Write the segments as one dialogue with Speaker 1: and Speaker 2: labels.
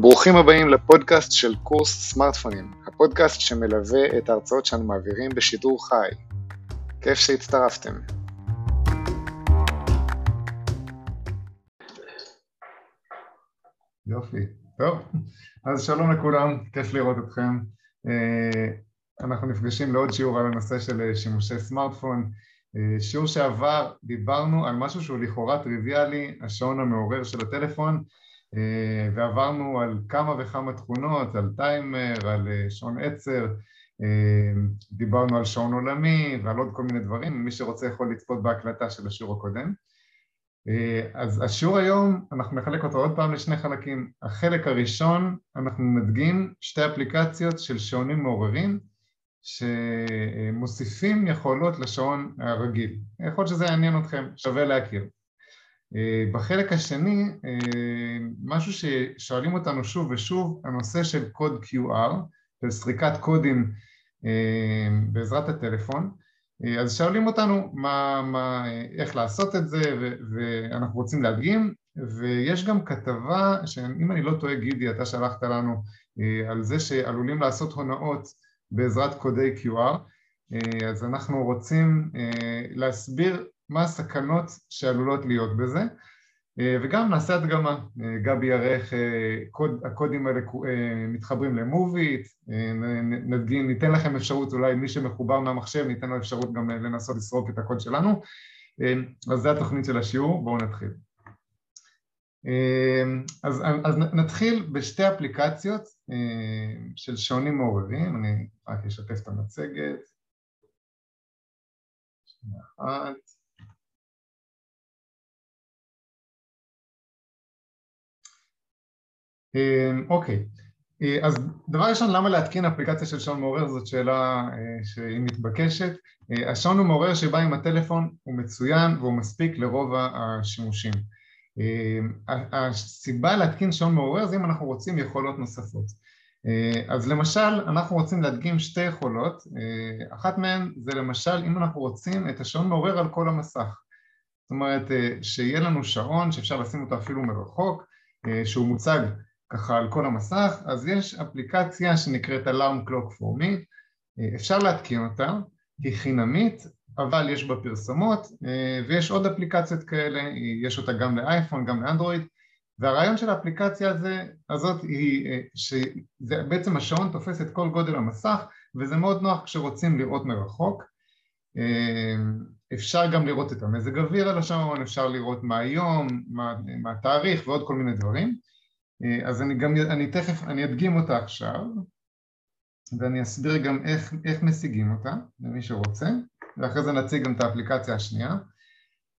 Speaker 1: ברוכים הבאים לפודקאסט של קורס סמארטפונים, הפודקאסט שמלווה את ההרצאות שאנו מעבירים בשידור חי. כיף שהצטרפתם.
Speaker 2: יופי, טוב, אז שלום לכולם, כיף לראות אתכם. אה, אנחנו נפגשים לעוד שיעור על הנושא של אה, שימושי סמארטפון. אה, שיעור שעבר דיברנו על משהו שהוא לכאורה טריוויאלי, השעון המעורר של הטלפון, ועברנו על כמה וכמה תכונות, על טיימר, על אה, שעון עצר, אה, דיברנו על שעון עולמי ועל עוד כל מיני דברים, מי שרוצה יכול לצפות בהקלטה של השיעור הקודם. אז השיעור היום, אנחנו נחלק אותו עוד פעם לשני חלקים. החלק הראשון, אנחנו נדגים שתי אפליקציות של שעונים מעוררים שמוסיפים יכולות לשעון הרגיל. יכול להיות שזה יעניין אתכם, שווה להכיר. אה, בחלק השני, אה, משהו ששואלים אותנו שוב ושוב, הנושא של קוד QR, של סריקת קודים אה, בעזרת הטלפון, אז שואלים אותנו מה, מה, איך לעשות את זה ואנחנו רוצים להדגים ויש גם כתבה שאם אני לא טועה גידי אתה שלחת לנו על זה שעלולים לעשות הונאות בעזרת קודי QR אז אנחנו רוצים להסביר מה הסכנות שעלולות להיות בזה אה, וגם נעשה הדגמה, אה, גבי יראה איך אה, הקודים האלה מתחברים למוביט, נדגים, ניתן לכם אפשרות, אולי מי שמחובר מהמחשב ניתן לו אפשרות גם לנסות לסרוק את הקוד שלנו. אז זה התוכנית של השיעור, בואו נתחיל. אז, אז נתחיל בשתי אפליקציות של שעונים מעוררים, אני רק אשתף את המצגת. שנייה אחת אוקיי, אה, אז דבר ראשון, למה להתקין אפליקציה של שעון מעורר? זאת שאלה אה, שהיא מתבקשת. אה, השעון המעורר שבא עם הטלפון הוא מצוין והוא מספיק לרוב השימושים. הסיבה להתקין שעון מעורר זה אם אנחנו רוצים יכולות נוספות. אז למשל, אנחנו רוצים להדגים שתי יכולות, אחת מהן זה למשל אם אנחנו רוצים את השעון מעורר על כל המסך. זאת אומרת, שיהיה לנו שעון שאפשר לשים אותו אפילו מרחוק, שהוא מוצג ככה על כל המסך, אז יש אפליקציה שנקראת Alarm Clock for Me, אפשר להתקין אותה, היא חינמית, אבל יש בה פרסומות, ויש עוד אפליקציות כאלה, יש אותה גם לאייפון, גם לאנדרואיד, והרעיון של האפליקציה הזה, הזאת היא שבעצם השעון תופס את כל גודל המסך, וזה מאוד נוח כשרוצים לראות מרחוק. אפשר גם לראות את המזג אוויר על השעון, אפשר לראות מה היום, מה, מה התאריך ועוד כל מיני דברים. אה, אז אני גם, אני תכף, אני אדגים אותה עכשיו ואני אסביר גם איך, איך משיגים אותה למי שרוצה ואחרי זה נציג גם את האפליקציה השנייה.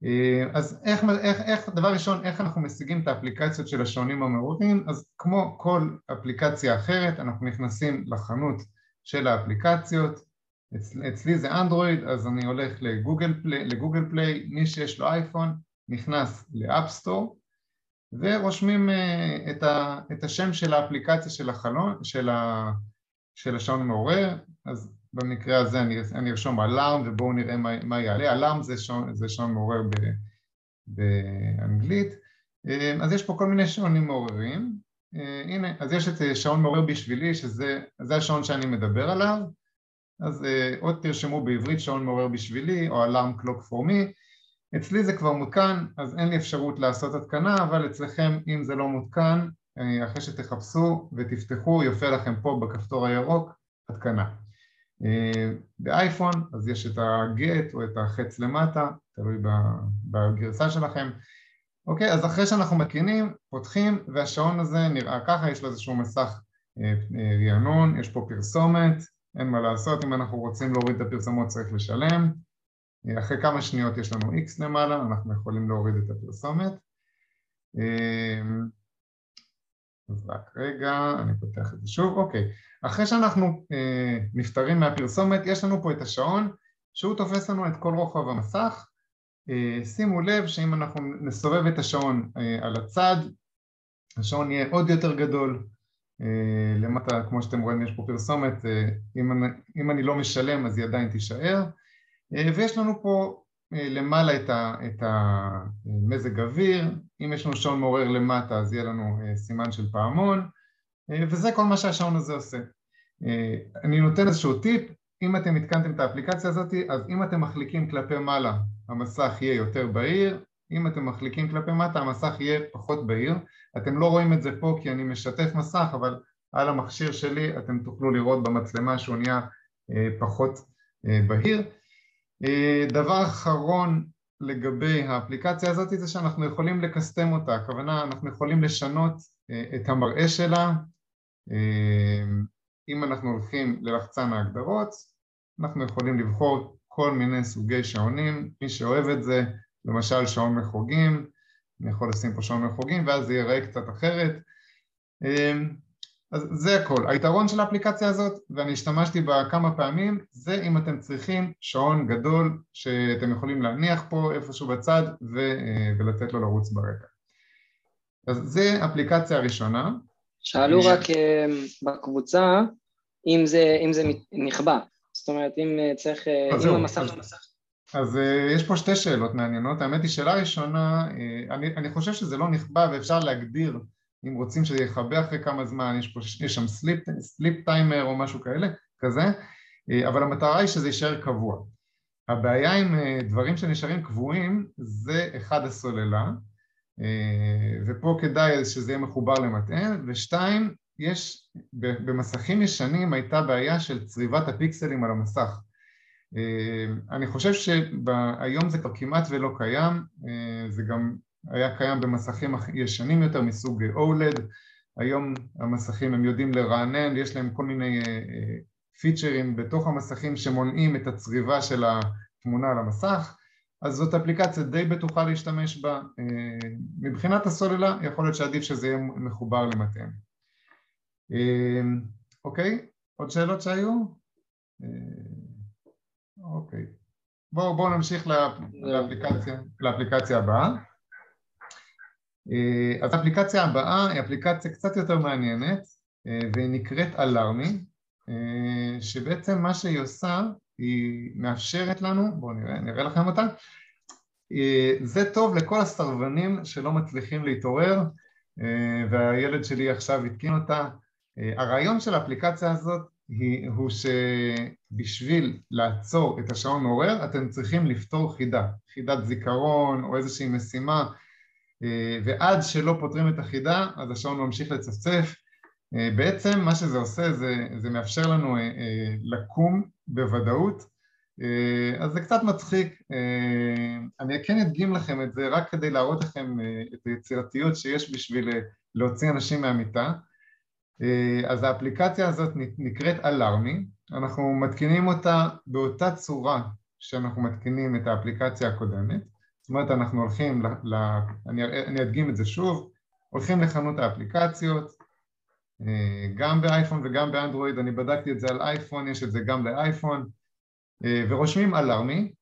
Speaker 2: אה, אז איך, איך, איך, דבר ראשון, איך אנחנו משיגים את האפליקציות של השעונים המעורבים? אז כמו כל אפליקציה אחרת אנחנו נכנסים לחנות של האפליקציות. אצ, אצלי זה אנדרואיד אז אני הולך לגוגל פליי, לגוגל פליי מי שיש לו אייפון נכנס ל app store ורושמים אה, את, ה, את השם של האפליקציה של החלון, של, ה, של השעון המעורר, אז במקרה הזה אני, אני ארשום alarm ובואו נראה מה, מה יעלה, alarm זה שעון, זה שעון מעורר ב, באנגלית, אה, אז יש פה כל מיני שעונים מעוררים, אה, הנה, אז יש את שעון מעורר בשבילי שזה השעון שאני מדבר עליו, אז עוד תרשמו בעברית שעון מעורר בשבילי או אלארם קלוק פור מי אצלי זה כבר מותקן אז אין לי אפשרות לעשות התקנה אבל אצלכם אם זה לא מותקן אה, אחרי שתחפשו ותפתחו יופיע לכם פה בכפתור הירוק התקנה. אה, באייפון אז יש את הגט או את החץ למטה תלוי בגרסה שלכם. אוקיי אז אחרי שאנחנו מתקינים פותחים והשעון הזה נראה ככה יש לו איזשהו מסך אה, רענון יש פה פרסומת אין מה לעשות אם אנחנו רוצים להוריד את הפרסומות צריך לשלם אחרי כמה שניות יש לנו X למעלה, אנחנו יכולים להוריד את הפרסומת. אמ, אז רק רגע, אני פותח את זה שוב, אוקיי. אחרי שאנחנו אה, נפטרים מהפרסומת, יש לנו פה את השעון שהוא תופס לנו את כל רוחב המסך. אה, שימו לב שאם אנחנו נסובב את השעון אה, על הצד, השעון יהיה עוד יותר גדול. למטה, כמו שאתם רואים, יש פה פרסומת, אם אני, אם אני לא משלם אז היא עדיין תישאר. אה, ויש לנו פה אה, למעלה את המזג אוויר, אם יש לנו שעון מעורר למטה אז יהיה לנו אה, סימן של פעמון, וזה כל מה שהשעון הזה עושה. אני נותן איזשהו טיפ, אם אתם התקנתם את האפליקציה הזאת, אז אם אתם מחליקים כלפי מעלה, המסך יהיה יותר בהיר, אם אתם מחליקים כלפי מטה, המסך יהיה פחות בהיר. אתם לא רואים את זה פה כי אני משתף מסך, אבל על המכשיר שלי אתם תוכלו לראות במצלמה שהוא נהיה פחות בהיר. דבר אחרון לגבי האפליקציה הזאת זה שאנחנו יכולים לקסטם אותה, הכוונה אנחנו יכולים לשנות את המראה שלה אם אנחנו הולכים ללחצן ההגדרות אנחנו יכולים לבחור כל מיני סוגי שעונים, מי שאוהב את זה, למשל שעון מחוגים, אני יכול לשים פה שעון מחוגים ואז זה ייראה קצת אחרת אז זה הכל. היתרון של האפליקציה הזאת, ואני השתמשתי בה כמה פעמים, זה אם אתם צריכים שעון גדול שאתם יכולים להניח פה איפשהו בצד ו, ולתת לו לרוץ ברקע. אז זה אפליקציה ראשונה.
Speaker 3: שאלו רק אה, בקבוצה אם זה, אם זה נכבה, זאת אומרת אם אה, צריך, אה, אם המסך... אז,
Speaker 2: אז יש פה שתי שאלות מעניינות, האמת היא שאלה ראשונה, אני, אני חושב שזה לא נכבה ואפשר להגדיר אם רוצים שזה יכבה אחרי כמה זמן, יש, פה, יש שם סליפ, סליפ טיימר או משהו כאלה, כזה, אבל המטרה היא שזה יישאר קבוע. הבעיה עם דברים שנשארים קבועים זה אחד הסוללה, ופה כדאי שזה יהיה מחובר למטען, ושתיים, יש, במסכים ישנים הייתה בעיה של צריבת הפיקסלים על המסך. אני חושב שהיום זה כבר כמעט ולא קיים, זה גם היה קיים במסכים ישנים יותר מסוג OLED, היום המסכים הם יודעים לרענן, יש להם כל מיני פיצ'רים אה, בתוך המסכים שמונעים את הצריבה של התמונה על המסך, אז זאת אפליקציה די בטוחה להשתמש בה. אה, מבחינת הסוללה יכול להיות שעדיף שזה יהיה מחובר. אה, אוקיי, עוד שאלות שהיו? אוקיי. בואו בוא נמשיך לאפליקציה, לאפליקציה הבאה. אה, אז האפליקציה הבאה היא אפליקציה קצת יותר מעניינת אה, והיא נקראת אלארמי אה, שבעצם מה שהיא עושה היא מאפשרת לנו, בואו נראה, נראה לכם אותה זה טוב לכל הסרבנים שלא מצליחים להתעורר והילד שלי עכשיו התקין אותה. הרעיון של האפליקציה הזאת הוא שבשביל לעצור את השעון מעורר אתם צריכים לפתור חידה, חידת זיכרון או איזושהי משימה ועד שלא פותרים את החידה אז השעון ממשיך לצפצף. אה, בעצם מה שזה עושה זה, זה מאפשר לנו אה, לקום בוודאות. אז זה קצת מצחיק, אני כן אדגים לכם את זה רק כדי להראות לכם את היצירתיות שיש בשביל להוציא אנשים מהמיטה. אז האפליקציה הזאת נקראת אלארמי, אנחנו מתקינים אותה באותה צורה שאנחנו מתקינים את האפליקציה הקודמת זאת אומרת אנחנו הולכים, ל, ל, אני, אני אדגים את זה שוב, הולכים לחנות האפליקציות, אה, גם באייפון וגם באנדרואיד, אני בדקתי את זה על אייפון, יש את זה גם לאייפון, אה, ורושמים אלארמי.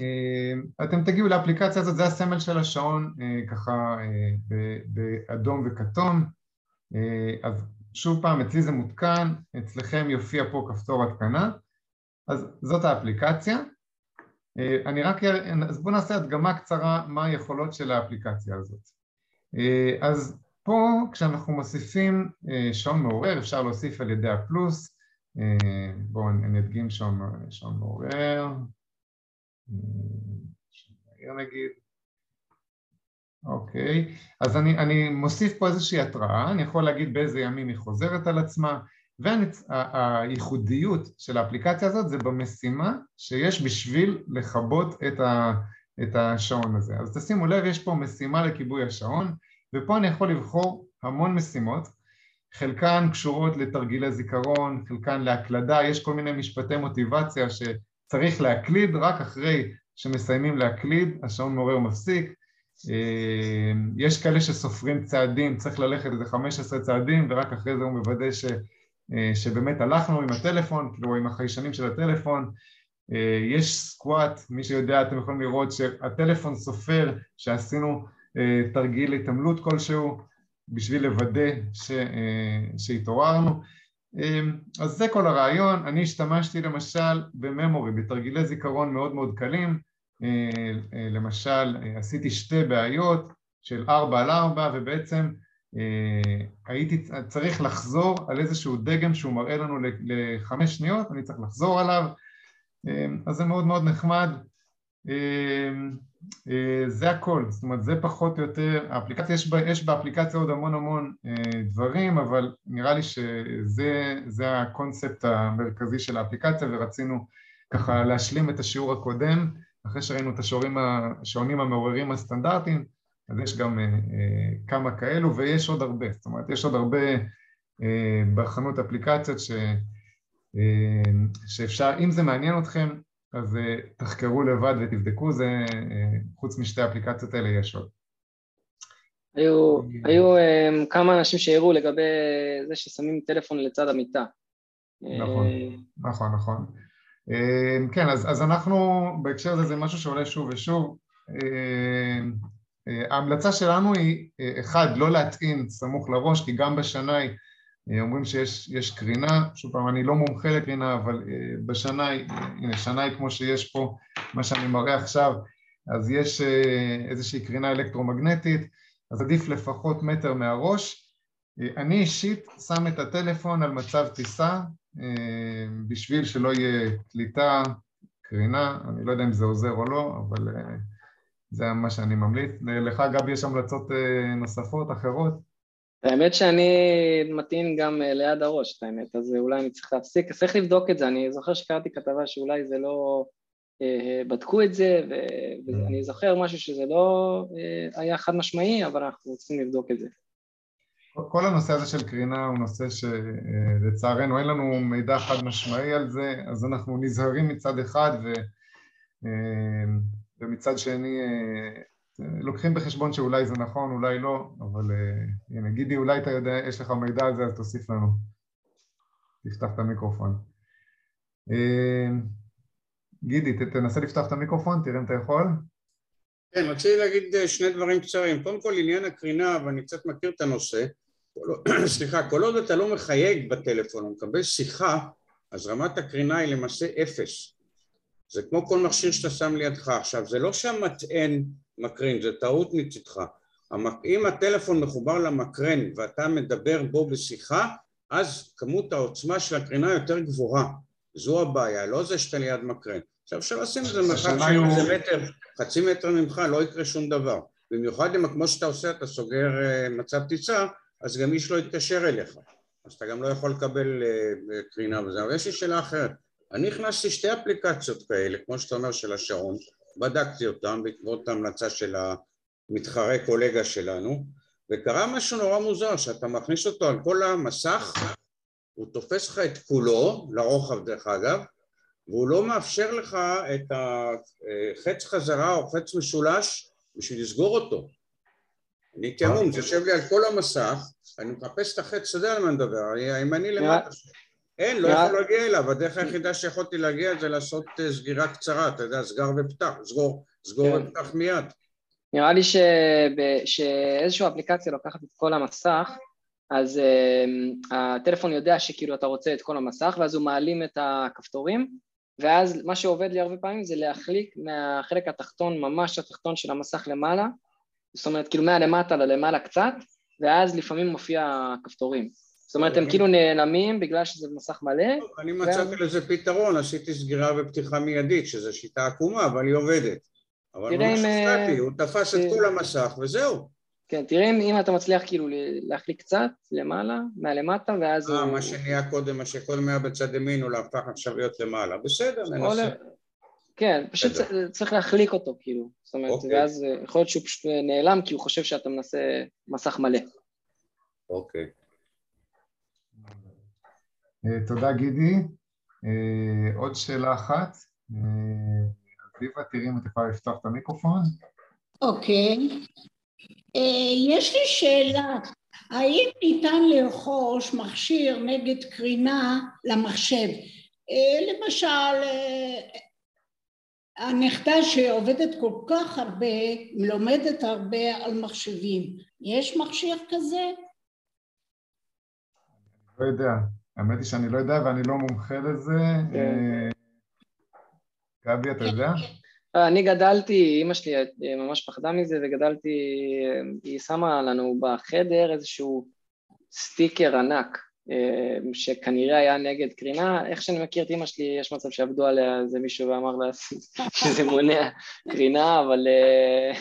Speaker 2: אה, אתם תגיעו לאפליקציה הזאת, זה הסמל של השעון ככה באדום וכתום, אז שוב פעם, אצלי זה מותקן, אצלכם יופיע פה כפתור התקנה, אז זאת האפליקציה. אה, אני רק, אז בואו נעשה הדגמה קצרה מה היכולות של האפליקציה הזאת. אה, אז פה כשאנחנו מוסיפים אה, שעון מעורר, אפשר להוסיף על ידי הפלוס, בואו אני אדגים שעון, שעון מעורר, שעון נגיד, אוקיי, אז אני, אני מוסיף פה איזושהי התראה, אני יכול להגיד באיזה ימים היא חוזרת על עצמה, והייחודיות של האפליקציה הזאת זה במשימה שיש בשביל לכבות את, ה, את השעון הזה. אז תשימו לב, יש פה משימה לכיבוי השעון, ופה אני יכול לבחור המון משימות, חלקן קשורות לתרגילי זיכרון, חלקן להקלדה, יש כל מיני משפטי מוטיבציה שצריך להקליד, רק אחרי שמסיימים להקליד, השעון מעורר מפסיק. אה, יש כאלה שסופרים צעדים, צריך ללכת איזה 15 צעדים ורק אחרי זה הוא מוודא ש... שבאמת הלכנו עם הטלפון, כאילו עם החיישנים של הטלפון, אה, יש סקואט, מי שיודע אתם יכולים לראות שהטלפון סופר שעשינו אה, תרגיל התעמלות כלשהו בשביל לוודא ש, שהתעוררנו. אז זה כל הרעיון, אני השתמשתי למשל בממורי, בתרגילי זיכרון מאוד מאוד קלים. למשל עשיתי שתי בעיות של ארבע על ארבע ובעצם הייתי צריך לחזור על איזשהו דגם שהוא מראה לנו לחמש שניות, אני צריך לחזור עליו, אז זה מאוד מאוד נחמד. זה הכל, זאת אומרת זה פחות או יותר, האפליקציה, יש, בה, יש באפליקציה עוד המון המון דברים, אבל נראה לי שזה הקונספט המרכזי של האפליקציה ורצינו ככה להשלים את השיעור הקודם, אחרי שראינו את השעונים המעוררים הסטנדרטיים, אז יש גם אה, אה, כמה כאלו ויש עוד הרבה, זאת אומרת יש עוד הרבה אה, בחנות אפליקציות ש, שאפשר, אם זה מעניין אתכם אז תחקרו לבד ותבדקו, זה, חוץ משתי האפליקציות האלה יש עוד.
Speaker 3: היו, היו כמה אנשים שהראו לגבי זה ששמים טלפון לצד המיטה.
Speaker 2: נכון, נכון, נכון. כן, אז, אז אנחנו בהקשר הזה זה משהו שעולה שוב ושוב. אה, ההמלצה שלנו היא, אה, אחד, לא להטעין סמוך לראש, כי גם בשנאי אה, אומרים שיש קרינה, שוב פעם, אני לא מומחה לקרינה, אבל בשנאי, הנה, שנאי כמו שיש פה, מה שאני מראה עכשיו, אז יש איזושהי קרינה אלקטרומגנטית, אז עדיף לפחות מטר מהראש. אני אישית שם את הטלפון על מצב טיסה, אה, בשביל שלא יהיה קליטה, קרינה, אני לא יודע אם זה עוזר או לא, אבל אה, זה מה שאני ממליץ. לך, גבי, יש המלצות אה, נוספות, אחרות?
Speaker 3: האמת שאני מטעין גם ליד הראש, את האמת, אז אולי אני צריך להפסיק, צריך לבדוק את זה, אני זוכר שקראתי כתבה שאולי זה לא... בדקו את זה, ואני זוכר משהו שזה לא היה חד משמעי, אבל אנחנו צריכים לבדוק את זה.
Speaker 2: כל הנושא הזה של קרינה הוא נושא שלצערנו אין לנו מידע חד משמעי על זה, אז אנחנו נזהרים מצד אחד ו... אה, ומצד שני אה, לוקחים בחשבון שאולי זה נכון, אולי לא, אבל אה, הנה גידי אולי אתה יודע, יש לך מידע על זה אז תוסיף לנו, תפתח את המיקרופון. גידי, תנסה לפתח את המיקרופון, תראה אם אתה יכול.
Speaker 4: כן, רציתי להגיד שני דברים קצרים. קודם כל עניין הקרינה, ואני קצת מכיר את הנושא. סליחה, כל עוד אתה לא מחייג בטלפון, או מקבל שיחה, אז רמת הקרינה היא למעשה אפס. זה כמו כל מכשיר שאתה שם לידך. עכשיו, זה לא שהמטען מקרין, זה טעות מצדך. אם הטלפון מחובר למקרן ואתה מדבר בו בשיחה, אז כמות העוצמה של הקרינה יותר גבוהה. זו הבעיה, לא זה שאתה ליד מקרן. עכשיו אפשר לשים את זה מרחק של איזה מטר, חצי מטר ממך, לא יקרה שום דבר. במיוחד אם כמו שאתה עושה, אתה סוגר אה, מצב טיסה, אז גם איש לא יתקשר אליך, אז אתה גם לא יכול לקבל uh, קרינה וזה, אבל יש לי שאלה אחרת, אני הכנסתי שתי אפליקציות כאלה, כמו שאתה אומר של השעון, בדקתי אותן בעקבות ההמלצה של המתחרה קולגה שלנו, וקרה משהו נורא מוזר, שאתה מכניס אותו על כל המסך, הוא תופס לך את כולו, לרוחב דרך אגב, והוא לא מאפשר לך את החץ חזרה או חץ משולש בשביל לסגור אותו. אני כהמום, זה יושב לי על כל המסך, אני מחפש את החץ, אתה יודע על מה אני מדבר, הימני למטה. אין, לא יכול להגיע אליו, הדרך היחידה שיכולתי להגיע זה לעשות אה, סגירה קצרה, אתה יודע, סגר ופתח, סגור, סגור כן. ופתח מיד.
Speaker 3: נראה לי שאיזושהי אפליקציה לוקחת את כל המסך, אז uh, הטלפון יודע שכאילו אתה רוצה את כל המסך, ואז הוא מעלים את הכפתורים, ואז מה שעובד לי הרבה פעמים זה להחליק מהחלק התחתון, ממש התחתון של המסך למעלה, זאת אומרת כאילו מהלמטה ללמעלה קצת, ואז לפעמים מופיע כפתורים. זאת אומרת, הם כאילו נעלמים בגלל שזה מסך מלא.
Speaker 4: אני מצאתי לזה פתרון, עשיתי סגירה ופתיחה מיידית, שזו שיטה עקומה, אבל היא עובדת. אבל ממש הופתעתי, אה, הוא תפס את כל המסך וזהו.
Speaker 3: כן, תראה אם אתה מצליח כאילו להחליק קצת למעלה, מהלמטה, ואז...
Speaker 4: אה, מה שנהיה קודם, מה שקודם היה בצד ימין, הוא הפך עכשיו להיות למעלה. בסדר, ננסה.
Speaker 3: כן, פשוט צריך להחליק אותו, כאילו. זאת אומרת, אוקיי. ואז יכול להיות שהוא פשוט נעלם כי הוא חושב שאתה מנסה מסך מלא.
Speaker 4: אוקיי.
Speaker 2: אה, תודה גידי. אה, עוד שאלה אחת. אה, אביבה, תראי אם את יכולה לפתוח את המיקרופון.
Speaker 5: אוקיי. יש לי שאלה. האם ניתן לרכוש מכשיר נגד קרינה למחשב? למשל, הנכדה שעובדת כל כך הרבה, לומדת הרבה על מחשבים, יש מכשיר כזה?
Speaker 2: לא יודע, האמת היא שאני לא יודע ואני לא מומחה לזה. כן. אה, גבי, אתה יודע?
Speaker 3: אני גדלתי, אימא שלי ממש פחדה מזה וגדלתי, היא שמה לנו בחדר איזשהו סטיקר ענק שכנראה היה נגד קרינה, איך שאני מכיר את אימא שלי, יש מצב שעבדו עליה איזה מישהו ואמר לה שזה מונע קרינה, אבל אה,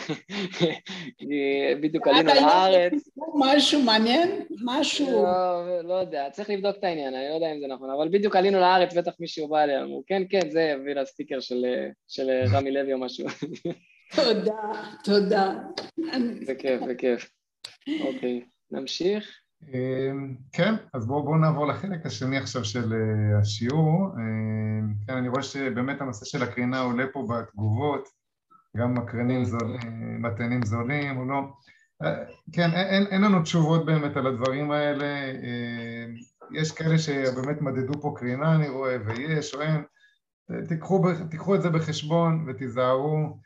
Speaker 3: בדיוק עלינו לארץ.
Speaker 5: משהו מעניין? משהו...
Speaker 3: לא, לא יודע, צריך לבדוק את העניין, אני לא יודע אם זה נכון, אבל בדיוק עלינו לארץ, בטח מישהו בא אליה, אמרו, כן, כן, זה הביא לה סטיקר של רמי לוי או משהו.
Speaker 5: תודה, תודה.
Speaker 3: זה כיף, זה כיף. אוקיי, נמשיך.
Speaker 2: אמ, כן, אז בואו בוא נעבור לחלק השני עכשיו של אה, השיעור. אמ, כן, אני רואה שבאמת הנושא של הקרינה עולה פה בתגובות, גם מקרנים זולים, מתנים זולים או לא. אה, כן, אין, אין לנו תשובות באמת על הדברים האלה. אמ, יש כאלה שבאמת מדדו פה קרינה, אני רואה, ויש או אין. תיקחו, תיקחו את זה בחשבון ותיזהרו.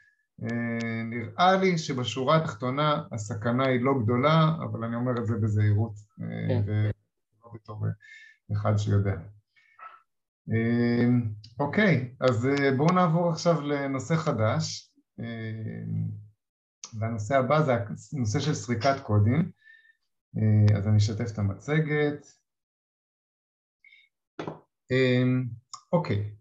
Speaker 2: אה, נראה לי שבשורה התחתונה הסכנה היא לא גדולה, אבל אני אומר את זה בזהירות, אה, כן. ולא בתור אחד שיודע. אה, אוקיי, אז בואו נעבור עכשיו לנושא חדש, והנושא הבא זה הנושא של סריקת קודים, אז אני אשתף את המצגת. אוקיי,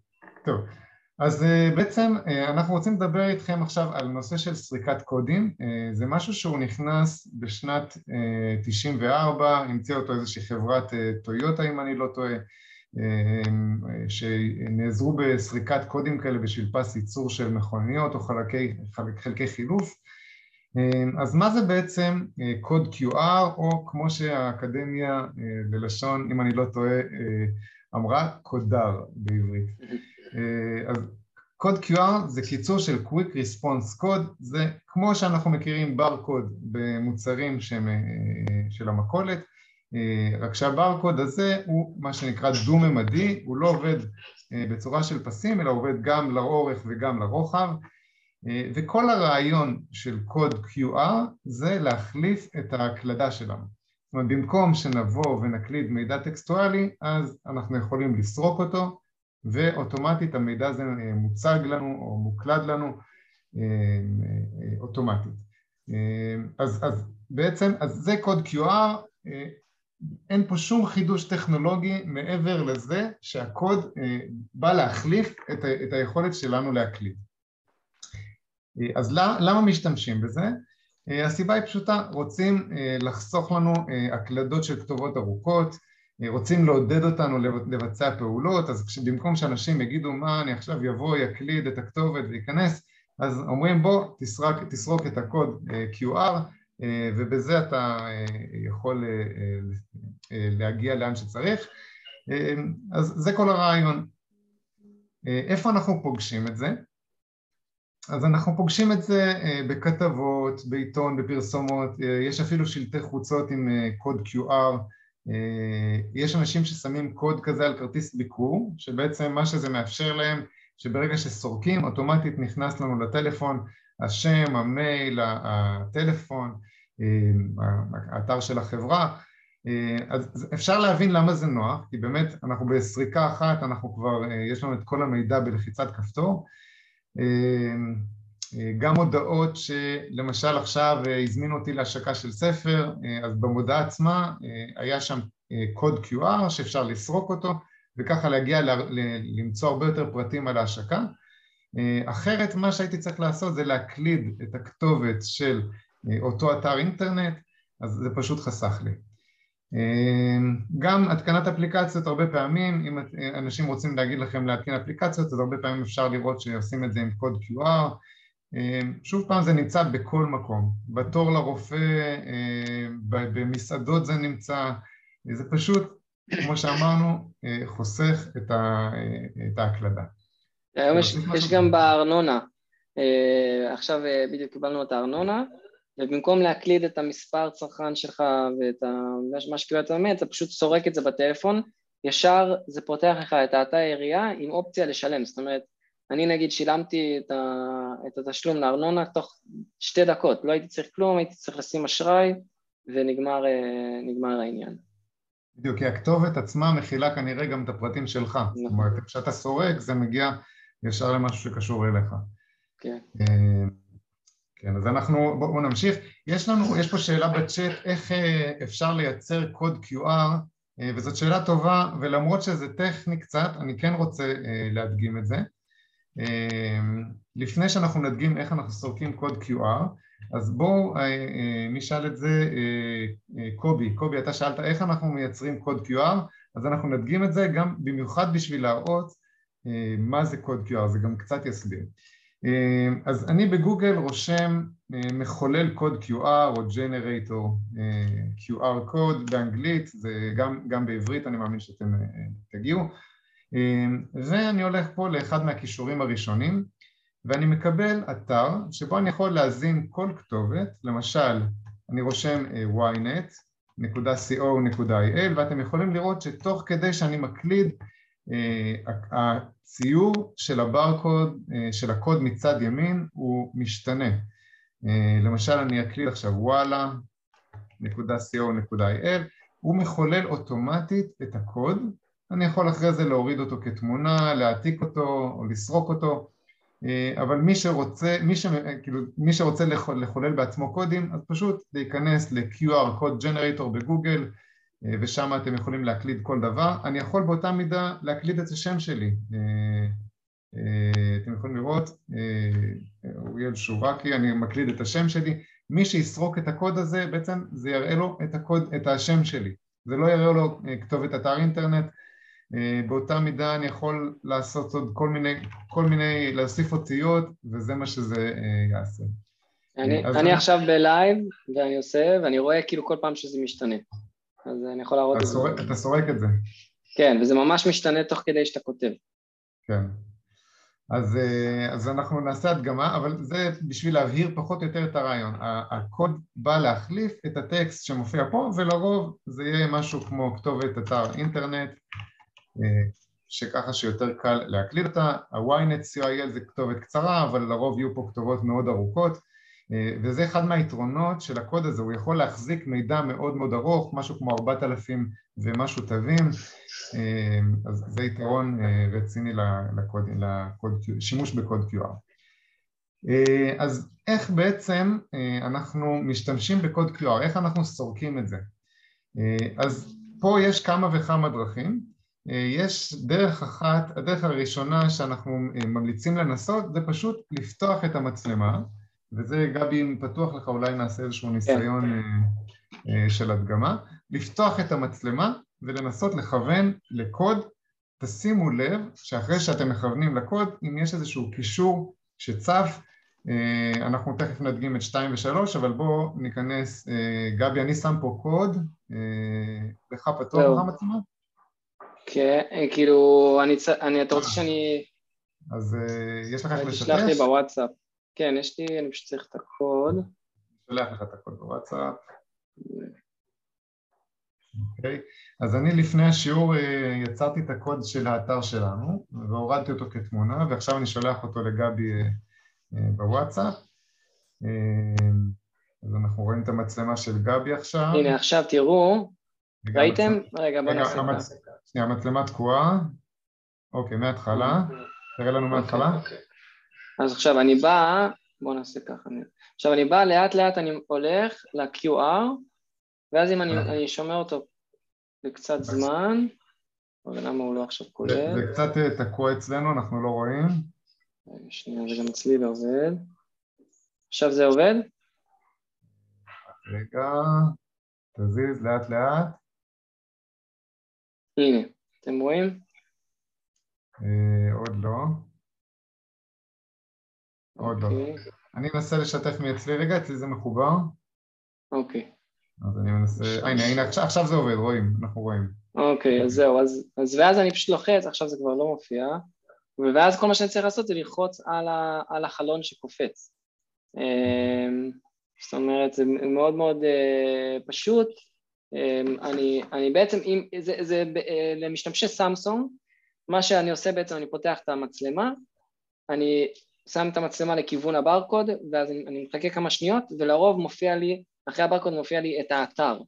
Speaker 2: טוב. אז אה, בעצם אה, אנחנו רוצים לדבר איתכם עכשיו על נושא של סריקת קודים, אה, זה משהו שהוא נכנס בשנת 94, המציאה אותו איזושהי חברת טויוטה אם אני לא טועה, שנעזרו בסריקת קודים כאלה בשביל פס ייצור של מכוניות או חלקי, חלק, חלקי חילוף. אז מה זה בעצם קוד QR או כמו שהאקדמיה ללשון, אם אני לא טועה, אמרה קודר בעברית. אה, אז קוד QR זה קיצור של Quick Response Code, זה כמו שאנחנו מכירים ברקוד במוצרים שהם, אה, של המכולת, אה, רק שהברקוד הזה הוא מה שנקרא דו-ממדי, הוא לא עובד בצורה של פסים אלא עובד גם לאורך וגם לרוחב. וכל הרעיון של קוד QR זה להחליף את ההקלדה שלנו. זאת אומרת במקום שנבוא ונקליד מידע טקסטואלי אז אנחנו יכולים לסרוק אותו ואוטומטית המידע הזה אה, מוצג לנו או מוקלד לנו אה, אה, אוטומטית. אז, אז בעצם, אז זה קוד QR, אין פה שום חידוש טכנולוגי מעבר לזה שהקוד בא להחליף את, ה, את היכולת שלנו להקליד. אז למה משתמשים בזה? הסיבה היא פשוטה, רוצים לחסוך לנו הקלדות של כתובות ארוכות, רוצים לעודד אותנו לבצע פעולות, אז במקום שאנשים יגידו מה אני עכשיו יבוא, יקליד את הכתובת וייכנס, אז אומרים בוא תסרק, תסרוק את הקוד אה, QR אה, ובזה אתה אה, יכול להגיע לאן שצריך, אז זה כל הרעיון. איפה אנחנו פוגשים את זה? אז אנחנו פוגשים את זה בכתבות, בעיתון, בפרסומות, יש אפילו שלטי חוצות עם קוד QR יש אנשים ששמים קוד כזה על כרטיס ביקור, שבעצם מה שזה מאפשר להם, שברגע שסורקים אוטומטית נכנס לנו לטלפון השם, המייל, הטלפון, אה, האתר של החברה, אה, אז אפשר להבין למה זה נוח, כי באמת אנחנו בסריקה אחת, אנחנו כבר, יש לנו את כל המידע בלחיצת כפתור גם הודעות שלמשל עכשיו אה, הזמינו אותי להשקה של ספר, אה, אז במודעה עצמה אה, היה שם קוד QR שאפשר לסרוק אותו וככה להגיע למצוא הרבה יותר פרטים על ההשקה. אחרת מה שהייתי צריך לעשות זה להקליד את הכתובת של אותו אתר אינטרנט, אז זה פשוט חסך לי. גם התקנת אפליקציות הרבה פעמים, אם אנשים רוצים להגיד לכם להתקין אפליקציות אז הרבה פעמים אפשר לראות שעושים את זה עם קוד QR שוב פעם זה נמצא בכל מקום, בתור לרופא, אמ, במסעדות זה נמצא, זה פשוט, כמו שאמרנו, אה, חוסך את, ה, את ההקלדה.
Speaker 3: היום יש, יש גם בארנונה, אה, עכשיו אה, בדיוק קיבלנו את הארנונה, ובמקום להקליד את המספר צרכן שלך ואת מה שקיבלת באמת, אתה פשוט סורק את זה בטלפון, ישר זה פותח לך את האתר העירייה עם אופציה לשלם, זאת אומרת אני נגיד שילמתי את, ה, את התשלום לארנונה תוך שתי דקות, לא הייתי צריך כלום, הייתי צריך לשים אשראי ונגמר אה, העניין.
Speaker 2: בדיוק, כי הכתובת עצמה מכילה כנראה גם את הפרטים שלך. זאת נכון. אומרת, כשאתה סורק זה מגיע ישר למשהו שקשור אליך.
Speaker 3: כן.
Speaker 2: כן, אז אנחנו, בואו נמשיך. יש לנו, יש פה שאלה בצ'אט, איך אפשר לייצר קוד QR, וזאת שאלה טובה, ולמרות שזה טכני קצת, אני כן רוצה להדגים את זה. לפני שאנחנו נדגים איך אנחנו סורקים קוד QR, אז בואו נשאל את זה, קובי, קובי אתה שאלת איך אנחנו מייצרים קוד QR, אז אנחנו נדגים את זה גם במיוחד בשביל להראות מה זה קוד QR, זה גם קצת יסביר. אז אני בגוגל רושם מחולל קוד QR או Generator QR קוד באנגלית, זה גם, גם בעברית אני מאמין שאתם תגיעו, ואני הולך פה לאחד מהכישורים הראשונים ואני מקבל אתר שבו אני יכול להזין כל כתובת, למשל אני רושם ynet.co.il ואתם יכולים לראות שתוך כדי שאני מקליד הציור של הברקוד, של הקוד מצד ימין הוא משתנה. למשל אני אקליד עכשיו וואלה.co.il הוא מחולל אוטומטית את הקוד אני יכול אחרי זה להוריד אותו כתמונה, להעתיק אותו או לסרוק אותו אבל מי שרוצה, מי, ש, כאילו, מי שרוצה לחולל בעצמו קודים אז פשוט להיכנס ל-QR Code Generator בגוגל ושם אתם יכולים להקליד כל דבר. אני יכול באותה מידה להקליד את השם שלי. אתם יכולים לראות, אוריאל שורקי, אני מקליד את השם שלי. מי שיסרוק את הקוד הזה, בעצם זה יראה לו את, הקוד, את השם שלי. זה לא יראה לו כתובת אתר אינטרנט. באותה מידה אני יכול לעשות עוד כל מיני, כל מיני, להוסיף אותיות, וזה מה שזה יעשה.
Speaker 3: אני, אני אני עכשיו בלייב, ואני עושה, ואני רואה כאילו כל פעם שזה משתנה. אז אני יכול להראות את זה.
Speaker 2: אתה סורק את זה.
Speaker 3: כן, וזה ממש משתנה תוך כדי שאתה כותב.
Speaker 2: כן. אז, אז אנחנו נעשה הדגמה, אבל זה בשביל להבהיר פחות או יותר את הרעיון. הקוד בא להחליף את הטקסט שמופיע פה, ולרוב זה יהיה משהו כמו כתובת אתר אינטרנט, שככה שיותר קל להקליד אותה. ה-ynet co.il זה כתובת קצרה, אבל לרוב יהיו פה כתובות מאוד ארוכות. וזה אחד מהיתרונות של הקוד הזה, הוא יכול להחזיק מידע מאוד מאוד ארוך, משהו כמו 4,000 ומשהו תווים, אז זה יתרון רציני לקוד, לקוד, שימוש בקוד QR. אז איך בעצם אנחנו משתמשים בקוד QR, איך אנחנו סורקים את זה? אז פה יש כמה וכמה דרכים, יש דרך אחת, הדרך הראשונה שאנחנו ממליצים לנסות זה פשוט לפתוח את המצלמה וזה גבי אם פתוח לך אולי נעשה איזשהו ניסיון כן. של הדגמה לפתוח את המצלמה ולנסות לכוון לקוד תשימו לב שאחרי שאתם מכוונים לקוד אם יש איזשהו קישור שצף אנחנו תכף נדגים את 2 ו-3 אבל בואו ניכנס גבי אני שם פה קוד לך פתוח המצלמה?
Speaker 3: כן, כאילו, אני, אתה רוצה שאני...
Speaker 2: אז יש לך איך לשתף?
Speaker 3: תשלח לי בוואטסאפ. כן, יש לי, אני פשוט צריך את הקוד.
Speaker 2: שולח לך את הקוד בוואטסאפ. אוקיי, אז אני לפני השיעור יצרתי את הקוד של האתר שלנו והורדתי אותו כתמונה ועכשיו אני שולח אותו לגבי בוואטסאפ אז אנחנו רואים את המצלמה של גבי עכשיו.
Speaker 3: הנה עכשיו תראו, ראיתם? רגע בוא נעשה
Speaker 2: ככה. שנייה, המצלמה תקועה. אוקיי, מההתחלה. תראה לנו מההתחלה.
Speaker 3: אוקיי, אוקיי. אז עכשיו אני בא, בואו נעשה ככה. עכשיו אני בא, לאט לאט אני הולך ל-QR, ואז אם אני, אני שומר אותו לקצת זמן, למה הוא לא עכשיו כולל?
Speaker 2: זה קצת תקוע אצלנו, אנחנו לא רואים.
Speaker 3: שנייה, זה גם אצלי לא עובד. עכשיו זה עובד?
Speaker 2: רגע, תזיז לאט לאט.
Speaker 3: הנה, אתם רואים?
Speaker 2: אה, עוד לא. עוד לא.
Speaker 3: אוקיי.
Speaker 2: אני אנסה לשתף מאצלי רגע, אצלי זה מחובר.
Speaker 3: אוקיי.
Speaker 2: אז אני מנסה, הנה, הנה, עכשיו זה עובד, רואים, אנחנו רואים.
Speaker 3: אוקיי, אז זהו, אז ואז אני פשוט לוחץ, עכשיו זה כבר לא מופיע, ואז כל מה שאני צריך לעשות זה ללחוץ על החלון שקופץ. אמ, זאת אומרת, זה מאוד מאוד אה, פשוט, אני, אני בעצם, אם, זה, זה אה, למשתמשי סמסונג, מה שאני עושה בעצם, אני פותח את המצלמה, אני שם את המצלמה לכיוון הברקוד, ואז אני, אני מחכה כמה שניות, ולרוב מופיע לי, אחרי הברקוד מופיע לי את האתר,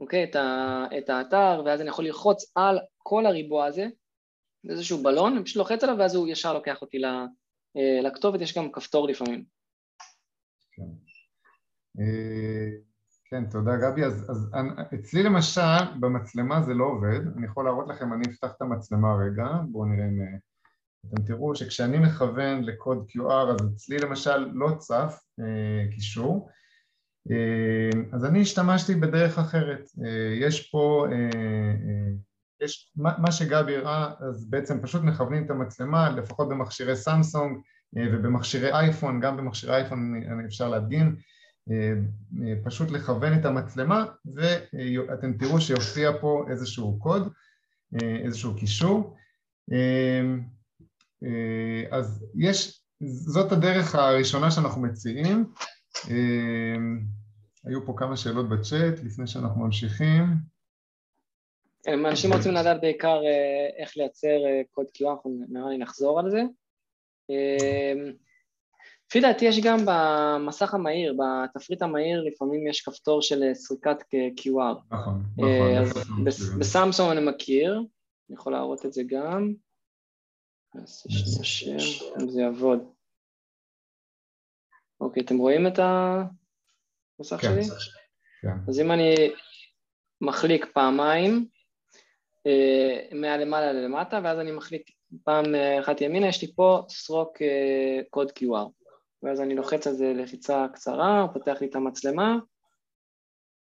Speaker 3: אוקיי? את, ה, את האתר, ואז אני יכול ללחוץ על כל הריבוע הזה, איזשהו בלון, אני פשוט לוחץ עליו, ואז הוא ישר לוקח אותי לכתובת יש גם כפתור לפעמים.
Speaker 2: כן. כן, תודה גבי. אז, אז אצלי למשל במצלמה זה לא עובד, אני יכול להראות לכם, אני אפתח את המצלמה רגע, בואו נראה אם אתם תראו שכשאני מכוון לקוד QR אז אצלי למשל לא צף אה, קישור, אה, אז אני השתמשתי בדרך אחרת, אה, יש פה, אה, אה, יש, מה, מה שגבי הראה, אז בעצם פשוט מכוונים את המצלמה, לפחות במכשירי סמסונג אה, ובמכשירי אייפון, גם במכשירי אייפון אפשר להדגים, אה, אה, פשוט לכוון את המצלמה ואתם תראו שיופיע פה איזשהו קוד, איזשהו קישור. אז יש, זאת הדרך הראשונה שאנחנו מציעים. היו פה כמה שאלות בצ'אט לפני שאנחנו ממשיכים.
Speaker 3: אנשים רוצים לדעת בעיקר איך לייצר קוד QR, אנחנו נראה לי נחזור על זה לפי דעתי יש גם במסך המהיר, בתפריט המהיר לפעמים יש כפתור של סריקת QR.
Speaker 2: נכון, אה,
Speaker 3: נכון. בסמסונג אני מכיר, אני יכול להראות את זה גם. אז יש את השם, אם זה יעבוד. אוקיי, אתם רואים את המסך
Speaker 2: כן,
Speaker 3: שלי?
Speaker 2: כן.
Speaker 3: אז אם אני מחליק פעמיים, אה, מהלמעלה ללמטה, ואז אני מחליק פעם אחת ימינה, יש לי פה סרוק קוד QR. ואז אני לוחץ על זה לחיצה קצרה, הוא פותח לי את המצלמה,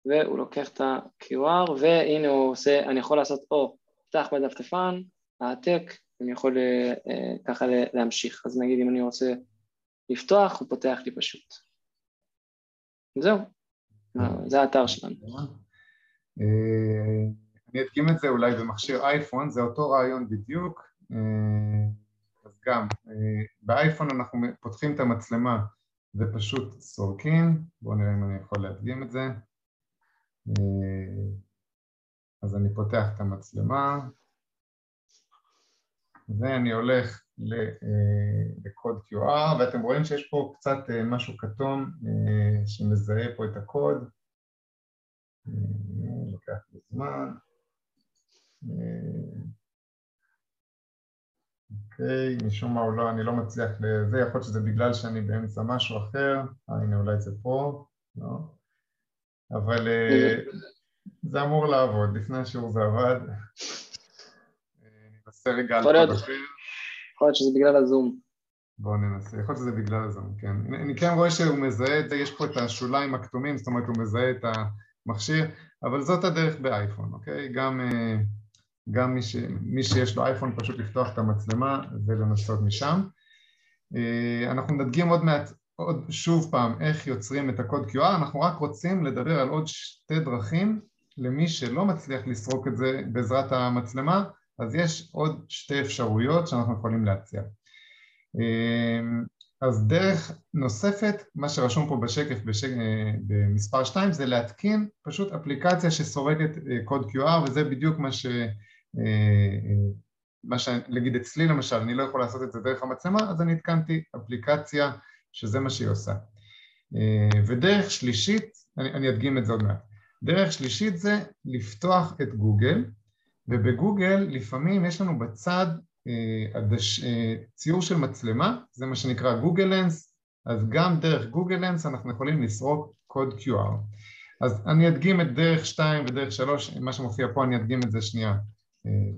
Speaker 3: והוא לוקח את ה-QR, והנה הוא עושה, אני יכול לעשות או פתח בדפדפן, העתק, אני יכול אה, ככה להמשיך. אז נגיד אם אני רוצה לפתוח, הוא פותח לי פשוט. זהו, זה האתר שלנו.
Speaker 2: אה, אני אדגים את זה אולי במכשיר אייפון, זה אותו רעיון בדיוק. גם, אה, באייפון אנחנו פותחים את המצלמה ופשוט סורקים, בואו נראה אם אני יכול להדגים את זה. אה, אז אני פותח את המצלמה. ואני הולך אה, לקוד QR ואתם רואים שיש פה קצת משהו כתום שמזהה פה את הקוד. לוקח לי זמן אוקיי, משום מה לא, אני לא מצליח לזה, יכול להיות שזה בגלל שאני באמצע משהו אחר, אה, הנה אולי זה פה, לא, אבל אה, זה אמור לעבוד, לפני השיעור זה עבד. ננסה רגע על קוד אחר.
Speaker 3: יכול להיות שזה בגלל הזום.
Speaker 2: בואו ננסה, יכול להיות שזה בגלל הזום, כן. אני כן רואה שהוא מזהה את זה, יש פה את השוליים הכתומים, זאת אומרת הוא מזהה את המכשיר, אבל זאת הדרך באייפון, אוקיי? גם... גם מי, ש... מי שיש לו אייפון פשוט לפתוח את המצלמה ולנסות משם. אה, אנחנו נדגים עוד מעט, עוד שוב פעם, איך יוצרים את הקוד QR, אנחנו רק רוצים לדבר על עוד שתי דרכים למי שלא מצליח לסרוק את זה בעזרת המצלמה, אז יש עוד שתי אפשרויות שאנחנו יכולים להציע. אה, אז דרך נוספת, מה שרשום פה בשקף בשק... אה, במספר 2 זה להתקין פשוט אפליקציה שסורקת קוד QR וזה בדיוק מה ש... מה שנגיד אצלי למשל, אני לא יכול לעשות את זה דרך המצלמה, אז אני התקנתי אפליקציה שזה מה שהיא עושה. אה, ודרך שלישית, אני, אני אדגים את זה עוד מעט, דרך שלישית זה לפתוח את גוגל, ובגוגל לפעמים יש לנו בצד ציור של מצלמה, זה מה שנקרא גוגל לנס, אז גם דרך גוגל לנס אנחנו יכולים לסרוק קוד QR. אז אני אדגים את דרך 2 ודרך 3, מה שמופיע פה אני אדגים את זה שנייה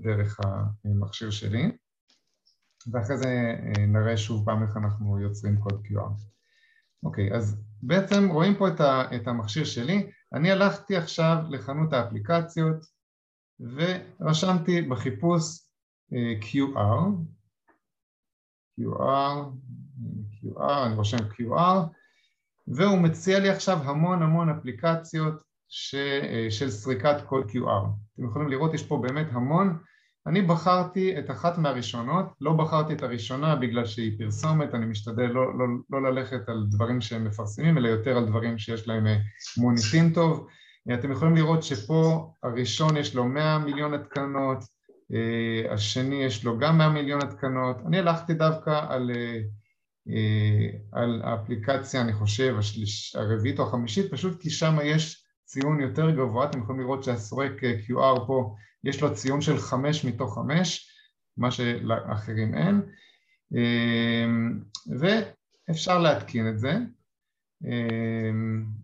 Speaker 2: דרך המכשיר שלי ואחרי זה אה, נראה שוב פעם איך אנחנו יוצרים קוד QR. אוקיי, אז בעצם רואים פה את המכשיר שלי, אני הלכתי עכשיו לחנות האפליקציות ורשמתי בחיפוש אה, QR, QR, QR, אני רושם QR והוא מציע לי עכשיו המון המון אפליקציות ש, אה, של סריקת קוד QR. אתם יכולים לראות, יש פה באמת המון. אני בחרתי את אחת מהראשונות, לא בחרתי את הראשונה בגלל שהיא פרסומת, אני משתדל לא, לא, לא ללכת על דברים שהם מפרסמים, אלא יותר על דברים שיש להם אה, מוניטין טוב. אה, אתם יכולים לראות שפה הראשון יש לו 100 מיליון התקנות, השני יש לו גם 100 מיליון התקנות. אני הלכתי דווקא על, על האפליקציה, אני חושב, השליש, הרביעית או החמישית, פשוט כי שם יש ציון יותר גבוה, אתם יכולים לראות שהסורק אה, QR פה יש לו ציון של חמש מתוך חמש, מה שלאחרים אין, ואפשר להתקין את זה.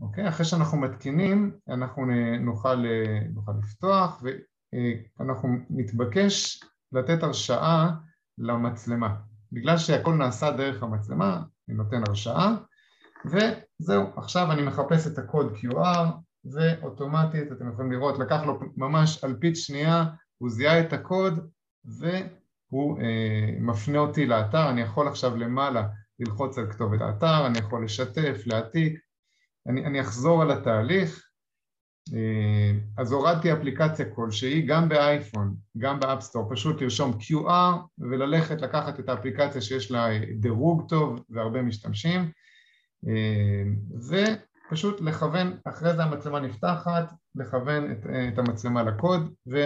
Speaker 2: אוקיי, אחרי שאנחנו מתקינים אנחנו נוכל, נוכל לפתוח ואנחנו נתבקש לתת הרשאה למצלמה. בגלל שהכל נעשה דרך המצלמה, אני נותן הרשאה וזהו, עכשיו אני מחפש את הקוד QR ואוטומטית אתם יכולים לראות, לקח לו ממש אלפית שנייה, הוא זיהה את הקוד והוא אה, מפנה אותי לאתר, אני יכול עכשיו למעלה ללחוץ על כתובת האתר, אני יכול לשתף, להעתיק, אני, אני אחזור על התהליך, אה, אז הורדתי אפליקציה כלשהי, גם באייפון, גם ב app store, פשוט לרשום QR וללכת לקחת את האפליקציה שיש לה דירוג טוב והרבה משתמשים אה, ופשוט לכוון, אחרי זה המצלמה נפתחת, לכוון את, את המצלמה לקוד ו,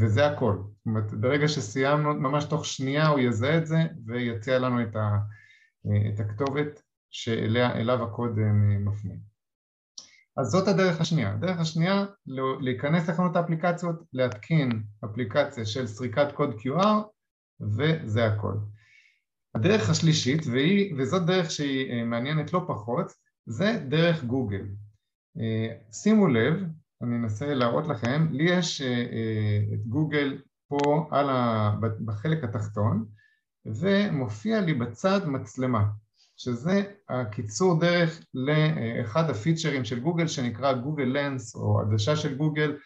Speaker 2: וזה הכל. זאת אומרת, ברגע שסיימנו, ממש תוך שנייה הוא יזהה את זה ויציע לנו את, ה, את הכתובת שאליו הקוד אה, מפנה. אז זאת הדרך השנייה. הדרך השנייה, להיכנס לחנות האפליקציות, להתקין אפליקציה של סריקת קוד QR וזה הכל. הדרך השלישית, והיא, וזאת דרך שהיא אה, מעניינת לא פחות, זה דרך גוגל. אה, שימו לב, אני אנסה להראות לכם, לי יש אה, את גוגל פה ה, בחלק התחתון, ומופיע לי בצד מצלמה, שזה הקיצור דרך לאחד הפיצ'רים של גוגל שנקרא גוגל לנס או עדשה של גוגל,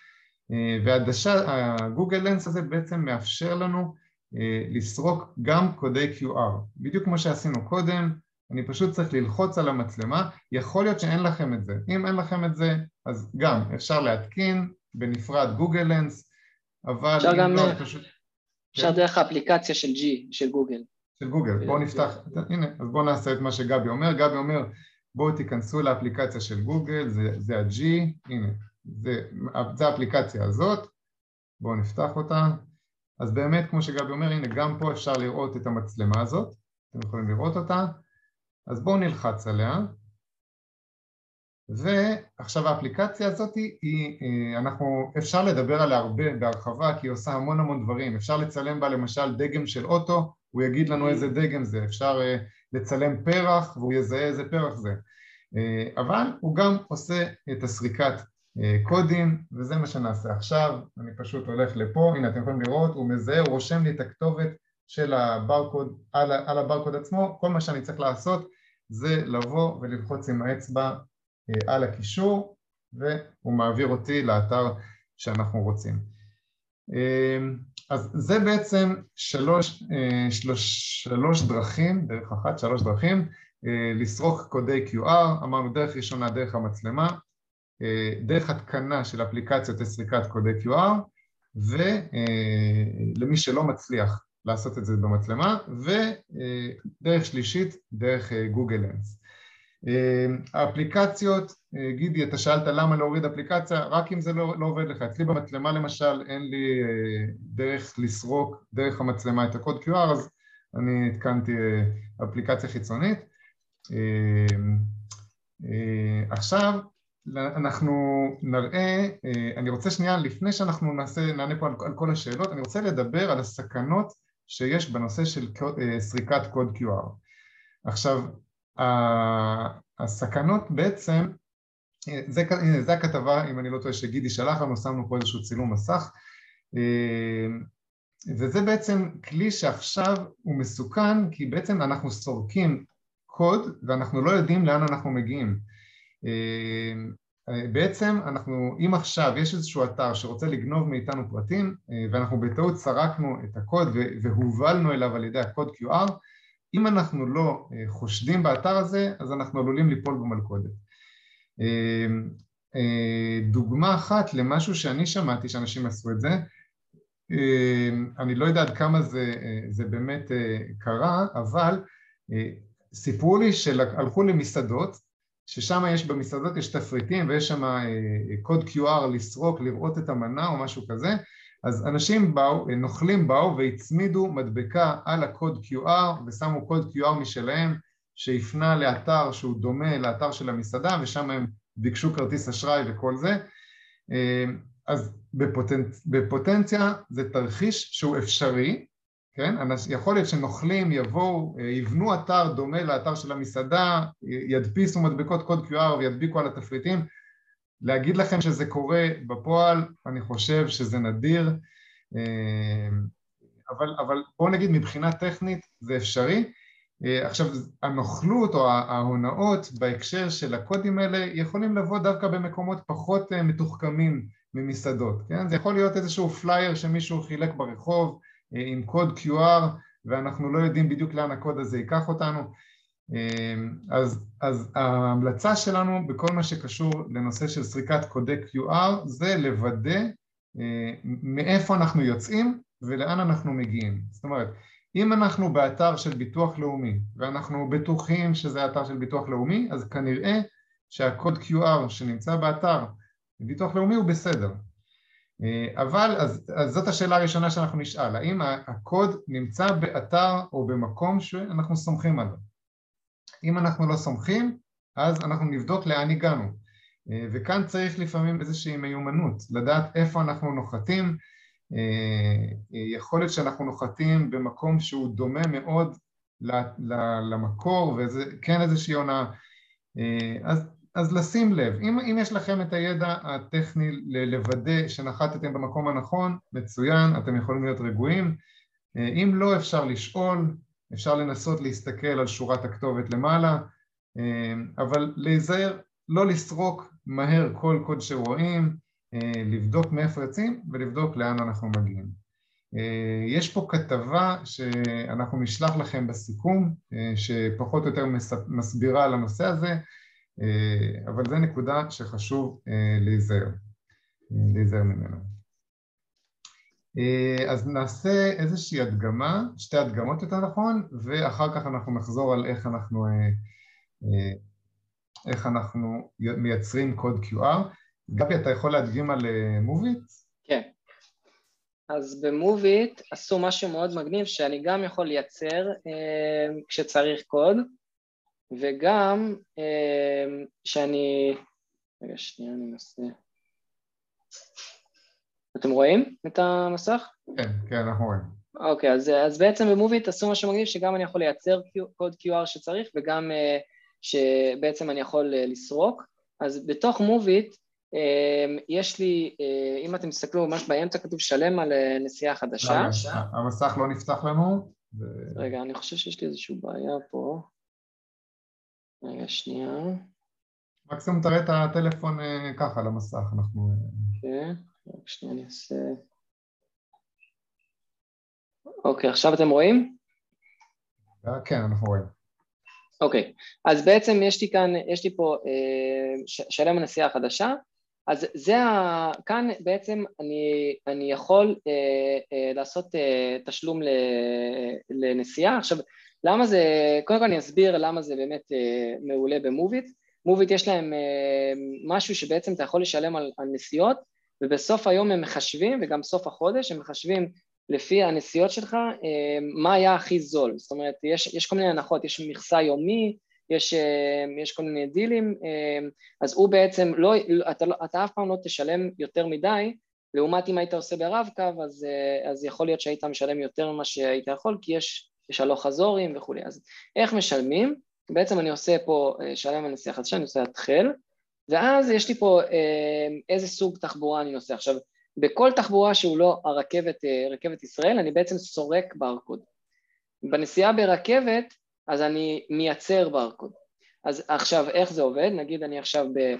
Speaker 2: והעדשה, הגוגל לנס הזה בעצם מאפשר לנו אה, לסרוק גם קודי QR. בדיוק כמו שעשינו קודם, אני פשוט צריך ללחוץ על המצלמה, יכול להיות שאין לכם את זה. אם אין לכם את זה, אז גם אפשר להתקין בנפרד גוגל לנס, אבל...
Speaker 3: אפשר גם... לא, פשוט... אפשר כן. דרך האפליקציה של G, של גוגל.
Speaker 2: של גוגל, בואו נפתח, הנה, אז בואו נעשה את מה שגבי אומר, גבי אומר בואו תיכנסו לאפליקציה של גוגל, זה, זה ה-G, הנה, זה, זה האפליקציה הזאת, בואו נפתח אותה, אז באמת, כמו שגבי אומר, הנה גם פה אפשר לראות את המצלמה הזאת, אתם יכולים לראות אותה, אז בואו נלחץ עליה, ועכשיו האפליקציה הזאת היא, אה, אנחנו, אפשר לדבר עליה הרבה בהרחבה כי היא עושה המון המון דברים, אפשר לצלם בה למשל דגם של אוטו, הוא יגיד לנו איזה דגם זה, אפשר אה, לצלם פרח והוא יזהה איזה פרח זה, אה, אבל הוא גם עושה את הסריקת קודים, וזה מה שנעשה. עכשיו, אני פשוט הולך לפה, הנה אתם יכולים לראות, הוא מזהה, הוא רושם לי את הכתובת של הברקוד על, על הברקוד עצמו, כל מה שאני צריך לעשות זה לבוא וללחוץ עם האצבע אה, על הקישור והוא מעביר אותי לאתר שאנחנו רוצים. אה, אז זה בעצם שלוש, שלוש, שלוש דרכים, דרך אחת, שלוש דרכים, לסרוק קודי QR, אמרנו דרך ראשונה דרך המצלמה, אה, דרך התקנה של אפליקציות לסריקת קודי QR ולמי שלא מצליח לעשות את זה במצלמה ודרך שלישית דרך אה, גוגל לנס. אה, האפליקציות, גידי אתה שאלת למה להוריד אפליקציה, רק אם זה לא, לא עובד לך, אצלי במצלמה למשל אין לי דרך לסרוק דרך המצלמה את הקוד QR אז אני התקנתי אפליקציה חיצונית. עכשיו אנחנו נראה, אה, אני רוצה שנייה, לפני שאנחנו נעשה, נענה פה על, על כל השאלות, אני רוצה לדבר על הסכנות שיש בנושא של אה, סריקת קוד QR. עכשיו, הסכנות בעצם, אה, זה, הנה, זה הכתבה, אם אני לא טועה, שגידי שלח לנו, שמנו פה איזשהו צילום מסך, וזה בעצם כלי שעכשיו הוא מסוכן, כי בעצם אנחנו סורקים קוד ואנחנו לא יודעים לאן אנחנו מגיעים. אה, בעצם אנחנו, אם עכשיו יש איזשהו אתר שרוצה לגנוב מאיתנו פרטים אה, ואנחנו בטעות סרקנו את הקוד והובלנו אליו על ידי הקוד QR, אם אנחנו לא אה, חושדים באתר הזה אז אנחנו עלולים ליפול במלכודת. דוגמה אחת למשהו שאני שמעתי שאנשים עשו את זה, אני לא יודע עד כמה זה, זה באמת קרה, אבל סיפרו לי שהלכו למסעדות ששם יש במסעדות יש תפריטים ויש שם אה, קוד QR לסרוק, לראות את המנה או משהו כזה. אז אנשים באו, נוכלים באו והצמידו מדבקה על הקוד QR ושמו קוד QR משלהם שהפנה לאתר שהוא דומה לאתר של המסעדה ושם הם ביקשו כרטיס אשראי וכל זה. אה, אז בפוטנצ... בפוטנציה זה תרחיש שהוא אפשרי כן? יכול להיות שנוכלים יבואו, יבנו אתר דומה לאתר של המסעדה, ידפיסו מדבקות קוד QR וידביקו על התפריטים. להגיד לכם שזה קורה בפועל, אני חושב שזה נדיר, אבל, אבל בואו נגיד מבחינה טכנית זה אפשרי. עכשיו הנוכלות או ההונאות בהקשר של הקודים האלה יכולים לבוא דווקא במקומות פחות מתוחכמים ממסעדות, כן? זה יכול להיות איזשהו פלייר שמישהו חילק ברחוב עם קוד QR ואנחנו לא יודעים בדיוק לאן הקוד הזה ייקח אותנו. אז, אז ההמלצה שלנו בכל מה שקשור לנושא של סריקת קודי QR זה לוודא מאיפה אנחנו יוצאים ולאן אנחנו מגיעים. זאת אומרת אם אנחנו באתר של ביטוח לאומי ואנחנו בטוחים שזה אתר של ביטוח לאומי אז כנראה שהקוד QR שנמצא באתר ביטוח לאומי הוא בסדר אבל אז, אז זאת השאלה הראשונה שאנחנו נשאל האם הקוד נמצא באתר או במקום שאנחנו סומכים עליו? אם אנחנו לא סומכים אז אנחנו נבדוק לאן הגענו. וכאן צריך לפעמים איזושהי מיומנות לדעת איפה אנחנו נוחתים. יכול להיות שאנחנו נוחתים במקום שהוא דומה מאוד למקור וזה כן איזושהי עונה. אז, אז לשים לב, אם, אם יש לכם את הידע הטכני לוודא שנחתתם במקום הנכון, מצוין, אתם יכולים להיות רגועים אם לא אפשר לשאול, אפשר לנסות להסתכל על שורת הכתובת למעלה אבל להיזהר, לא לסרוק מהר כל קוד שרואים לבדוק מאיפה יוצאים ולבדוק לאן אנחנו מגיעים. יש פה כתבה שאנחנו נשלח לכם בסיכום שפחות או יותר מסבירה על הנושא הזה אבל זו נקודה שחשוב להיזהר, להיזהר ממנו. אז נעשה איזושהי הדגמה, שתי הדגמות יותר נכון, ואחר כך אנחנו נחזור על איך אנחנו, איך אנחנו מייצרים קוד QR. גבי, אתה יכול להדגים על מוביט?
Speaker 3: כן. אז במוביט עשו משהו מאוד מגניב שאני גם יכול לייצר אה, כשצריך קוד, וגם אה, שאני... רגע, שנייה, אני אנסה... אתם רואים את המסך?
Speaker 2: כן, כן, אנחנו רואים.
Speaker 3: אוקיי, אז, אז בעצם במוביט עשו משהו מגניב שגם אני יכול לייצר קוד QR שצריך וגם אה, שבעצם אני יכול אה, לסרוק. אז בתוך מוביט אמ, יש לי, אה, אם אתם תסתכלו ממש באמצע כתוב שלם על נסיעה חדשה.
Speaker 2: המסך לא נפתח לנו.
Speaker 3: רגע, אני חושב שיש לי איזושהי בעיה פה. רגע, שנייה.
Speaker 2: מקסימום תראה את הטלפון אה, ככה על המסך, אנחנו...
Speaker 3: כן, רק שנייה אני אעשה... אוקיי, עכשיו אתם רואים?
Speaker 2: כן, אנחנו רואים.
Speaker 3: אוקיי, אז בעצם יש לי כאן, יש לי פה שלם הנסיעה החדשה, אז זה ה... כאן בעצם אני, אני יכול אה, אה, לעשות אה, תשלום ל, לנסיעה. עכשיו, למה זה, קודם כל אני אסביר למה זה באמת אה, מעולה במוביט. מוביט יש להם אה, משהו שבעצם אתה יכול לשלם על, על נסיעות, ובסוף היום הם מחשבים, וגם סוף החודש הם מחשבים לפי הנסיעות שלך אה, מה היה הכי זול. זאת אומרת, יש, יש כל מיני הנחות, יש מכסה יומי, יש, אה, יש כל מיני דילים, אה, אז הוא בעצם, לא, אתה, לא, אתה אף פעם לא תשלם יותר מדי, לעומת אם היית עושה ברב-קו, אז, אה, אז יכול להיות שהיית משלם יותר ממה שהיית יכול, כי יש, יש הלוך חזורים וכולי. אז איך משלמים? בעצם אני עושה פה שלם הנסיעה חדשה, אני עושה התחל, ואז יש לי פה איזה סוג תחבורה אני נוסע. עכשיו, בכל תחבורה שהוא לא הרכבת, רכבת ישראל, אני בעצם סורק ברקוד. בנסיעה ברכבת, אז אני מייצר ברקוד. אז עכשיו איך זה עובד? נגיד אני עכשיו ב...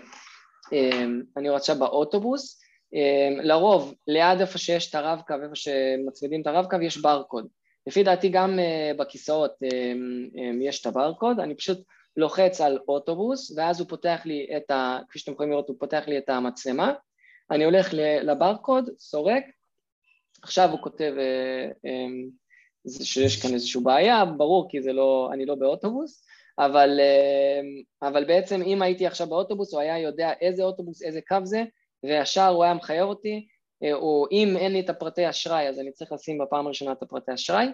Speaker 3: אני עכשיו באוטובוס, לרוב ליד איפה שיש את הרב-קו, איפה שמצמידים את הרב-קו יש ברקוד. לפי דעתי גם אה, בכיסאות אמ, יש את הברקוד, אני פשוט לוחץ על אוטובוס ואז הוא פותח לי את ה... כפי שאתם יכולים לראות הוא פותח לי את המצלמה, אני הולך לברקוד, סורק, עכשיו הוא כותב אה, שיש כאן איזושהי בעיה, ברור כי זה לא, אני לא באוטובוס, אבל, אה, אבל בעצם אם הייתי עכשיו באוטובוס הוא היה יודע איזה אוטובוס, איזה קו זה, וישר הוא היה מחייב אותי, או אה, אם אין לי את הפרטי אשראי אז אני צריך לשים בפעם הראשונה את הפרטי אשראי,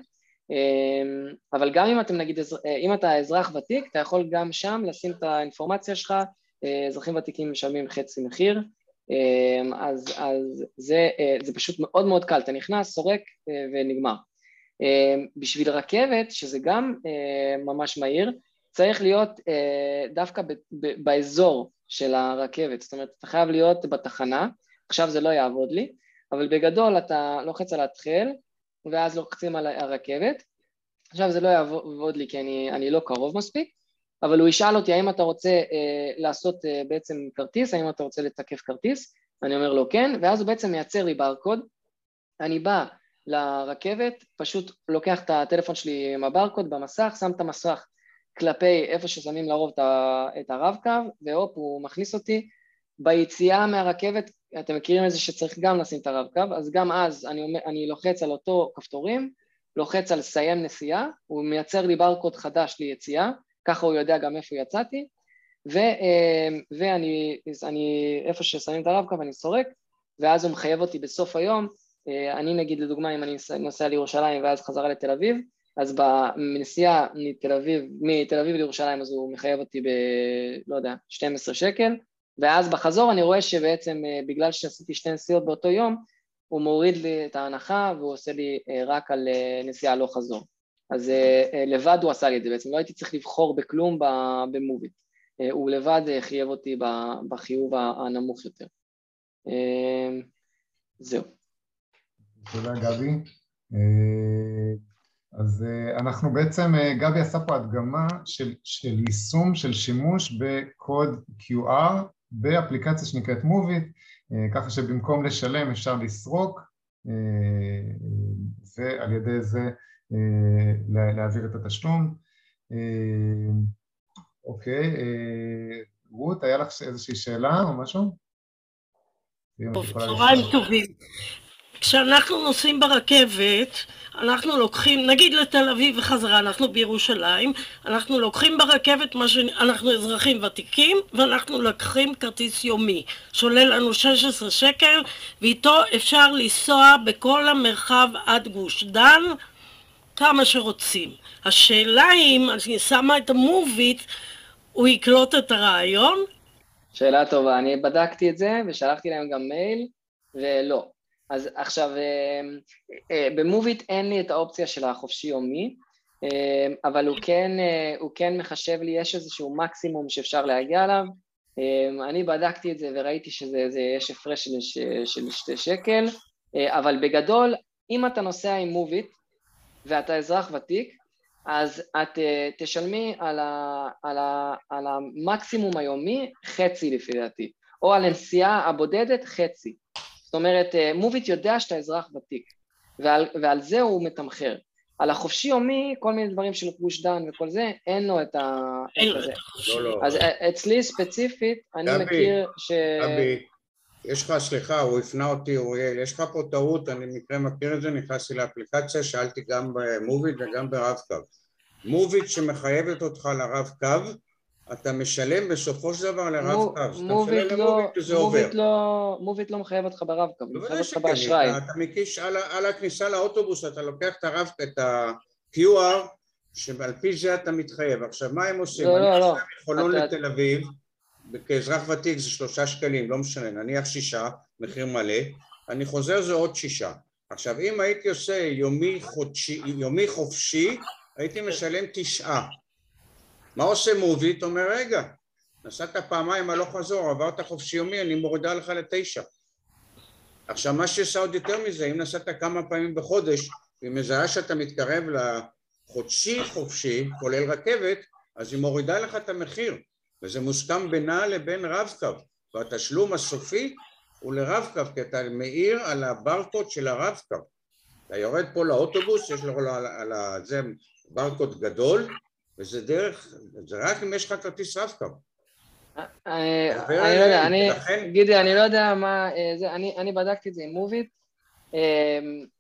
Speaker 3: אה, אבל גם אם אתם נגיד, אם אתה אזרח ותיק, אתה יכול גם שם לשים את האינפורמציה שלך, אזרחים ותיקים משלמים חצי מחיר, אז, אז זה, זה פשוט מאוד מאוד קל, אתה נכנס, סורק ונגמר. בשביל רכבת, שזה גם ממש מהיר, צריך להיות דווקא באזור של הרכבת, זאת אומרת, אתה חייב להיות בתחנה, עכשיו זה לא יעבוד לי, אבל בגדול אתה לוחץ על התחל, ואז לוחצים על הרכבת, עכשיו זה לא יעבוד לי כי אני, אני לא קרוב מספיק, אבל הוא ישאל אותי האם אתה רוצה אה, לעשות אה, בעצם כרטיס, האם אתה רוצה לתקף כרטיס, אני אומר לו כן, ואז הוא בעצם מייצר לי ברקוד, אני בא לרכבת, פשוט לוקח את הטלפון שלי עם הברקוד במסך, שם את המסך כלפי איפה ששמים לרוב את הרב-קו, והופ, הוא מכניס אותי. ביציאה מהרכבת, אתם מכירים את זה שצריך גם לשים את הרב-קו, אז גם אז אני, אני לוחץ על אותו כפתורים, לוחץ על סיים נסיעה, הוא מייצר לי ברקוד חדש ליציאה, ככה הוא יודע גם איפה יצאתי, ו, אה, ואני, אני, איפה ששמים את הרב-קו אני סורק, ואז הוא מחייב אותי בסוף היום, אה, אני נגיד לדוגמה אם אני נוסע לירושלים ואז חזרה לתל אביב, אז בנסיעה מתל אביב, מתל אביב לירושלים אז הוא מחייב אותי ב... לא יודע, 12 שקל, ואז בחזור אני רואה שבעצם אה, בגלל שעשיתי שתי נסיעות באותו יום, הוא מוריד לי את ההנחה והוא עושה לי אה, רק על אה, נסיעה לא חזור. אז לבד הוא עשה לי את זה בעצם, לא הייתי צריך לבחור בכלום במוביט. הוא לבד חייב אותי בחיוב הנמוך יותר. זהו.
Speaker 2: תודה גבי. אז אנחנו בעצם, גבי עשה פה הדגמה של, של יישום של שימוש בקוד QR באפליקציה שנקראת מוביט, אה, ככה שבמקום לשלם אפשר לסרוק אה, ועל ידי זה אה, להעביר את התשלום. אוקיי, רות, היה לך איזושהי שאלה או משהו?
Speaker 6: צהריים טובים. כשאנחנו נוסעים ברכבת, אנחנו לוקחים, נגיד לתל אביב וחזרה, אנחנו בירושלים, אנחנו לוקחים ברכבת מה שאנחנו אזרחים ותיקים, ואנחנו לוקחים כרטיס יומי, שעולה לנו 16 שקל, ואיתו אפשר לנסוע בכל המרחב עד גוש דן, כמה שרוצים. השאלה אם אני שמה את המוביט, הוא יקלוט את הרעיון?
Speaker 3: שאלה טובה, אני בדקתי את זה ושלחתי להם גם מייל, ולא. אז עכשיו, אה, אה, במוביט אין לי את האופציה של החופשי יומי, אה, אבל הוא כן, הוא כן מחשב לי, יש איזשהו מקסימום שאפשר להגיע אליו. אני בדקתי את זה וראיתי שיש הפרש של, של שתי שקל, אבל בגדול, אם אתה נוסע עם מוביט ואתה אזרח ותיק, אז את תשלמי על, ה, על, ה, על המקסימום היומי חצי לפי דעתי, או על הנסיעה הבודדת חצי. זאת אומרת, אה, מוביט יודע שאתה אזרח ותיק, ועל, ועל זה הוא מתמחר. על החופשי יומי, כל מיני דברים של גוש דן וכל זה, אין לו את ה...
Speaker 6: אין לו את
Speaker 3: לא, לא. אז אה, אצלי ספציפית, אני גבי, מכיר ש...
Speaker 4: גבי, יש לך, סליחה, הוא הפנה אותי, אוריאל, יש לך פה טעות, אני במקרה מכיר את זה, נכנסתי לאפליקציה, שאלתי גם במוביט וגם ברב-קו. מוביט שמחייבת אותך לרב-קו, אתה משלם בסופו של דבר לרב קו,
Speaker 3: אתה משלם למוביט וזה עובר. לא, מוביט לא מחייב אותך ברב קו, הוא מחייב אותך באשראי.
Speaker 4: אתה מקיש על הכניסה לאוטובוס, אתה לוקח את הרב, את ה-QR, שעל פי זה אתה מתחייב. עכשיו, מה הם עושים?
Speaker 3: לא, לא, לא.
Speaker 4: מחולון לתל אביב, כאזרח ותיק זה שלושה שקלים, לא משנה, נניח שישה, מחיר מלא, אני חוזר זה עוד שישה. עכשיו, אם הייתי עושה יומי, חודשי, יומי חופשי, הייתי משלם תשעה. מה עושה מוביט? אומר רגע, נסעת פעמיים הלוך חזור, עברת חופשי יומי, אני מורידה לך לתשע. עכשיו מה שעושה עוד יותר מזה, אם נסעת כמה פעמים בחודש, והיא מזהה שאתה מתקרב לחודשי חופשי, כולל רכבת, אז היא מורידה לך את המחיר, וזה מוסכם בינה לבין רב-קו, והתשלום הסופי הוא לרב-קו, כי אתה מאיר על הברקוד של הרב-קו. אתה יורד פה לאוטובוס, יש לו על זה ברקוד גדול, וזה דרך, זה רק אם יש לך כרטיס רב-קו.
Speaker 3: אה, אני לא יודע, אני, גידי, אני לא יודע מה, אה, אני בדקתי את זה עם מוביט, אה,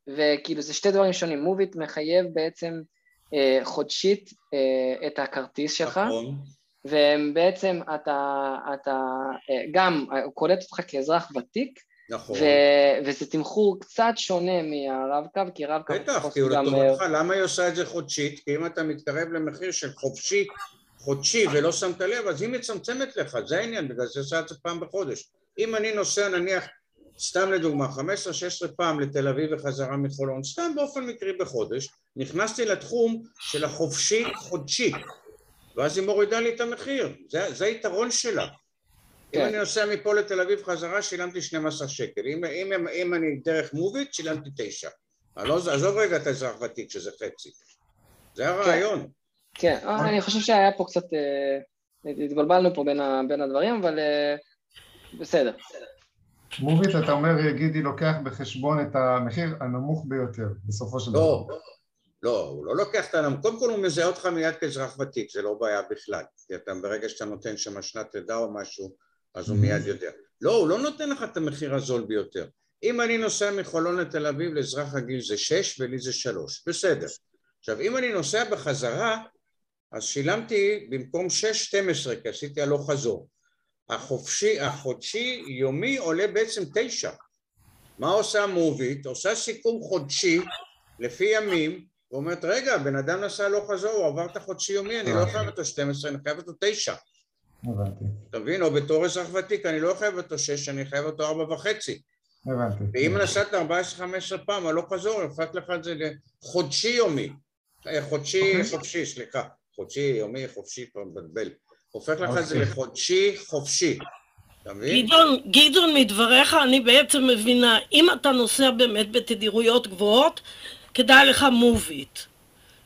Speaker 3: וכאילו זה שתי דברים שונים, מוביט מחייב בעצם חודשית את הכרטיס שלך, נכון. ובעצם אתה, אתה גם, קולט אותך כאזרח ותיק,
Speaker 4: נכון.
Speaker 3: ו- וזה תמחור קצת שונה מהרב-קו, כי רב-קו...
Speaker 4: בטח, כי הוא לטובתך, למה היא עושה את זה חודשית? כי אם אתה מתקרב למחיר של חופשי, חודשי ולא שמת לב, אז היא מצמצמת לך, זה העניין, בגלל זה עושה את זה פעם בחודש. אם אני נוסע נניח סתם לדוגמה, 15-16 פעם לתל אביב וחזרה מחולון, סתם באופן מקרי בחודש, נכנסתי לתחום של החופשי חודשי, ואז היא מורידה לי את המחיר, זה, זה היתרון שלה. כן. אם אני נוסע מפה לתל אביב חזרה, שילמתי 12 שקל, אם, אם, אם אני דרך מוביט, שילמתי 9. לא, עזוב רגע את האזרח ותיק שזה חצי. זה כן. הרעיון.
Speaker 3: כן, כן. אני חושב שהיה פה קצת, אה, התבלבלנו פה בין, בין הדברים, אבל אה, בסדר.
Speaker 2: מוביט, אתה אומר, גידי לוקח בחשבון את המחיר הנמוך ביותר, בסופו של לא, דבר.
Speaker 4: לא, לא, הוא לא לוקח את הנמוך, קודם כל הוא מזהה אותך מיד כאזרח ותיק, זה לא בעיה בכלל, כי אתה ברגע שאתה נותן שם שנת לידה או משהו, אז הוא מיד יודע. לא, הוא לא נותן לך את המחיר הזול ביותר. אם אני נוסע מחולון לתל אביב לאזרח רגיל זה שש ולי זה שלוש, בסדר. עכשיו אם אני נוסע בחזרה אז שילמתי במקום שש שתים עשרה כי עשיתי הלוך חזור החופשי, החודשי יומי עולה בעצם תשע מה עושה מובית? עושה סיכום חודשי לפי ימים ואומרת רגע בן אדם נסע הלוך חזור הוא עבר את החודשי יומי אני לא חייב אותו 12 אני חייב אותו תשע
Speaker 2: הבנתי.
Speaker 4: אתה מבין? או בתור אזרח ותיק אני לא חייב אותו שש אני חייב אותו ארבע וחצי
Speaker 2: הבנתי.
Speaker 4: ואם נסעת 14-15 פעם הלוך חזור הופך לך את זה לחודשי יומי אה, חודשי. אוקיי. חופשי סליחה חודשי יומי חופשי כבר מבלבל הופך לך את זה אוקיי. לחודשי חופשי
Speaker 6: גדעון, גדעון, מדבריך אני בעצם מבינה, אם אתה נוסע באמת בתדירויות גבוהות, כדאי לך מוביט.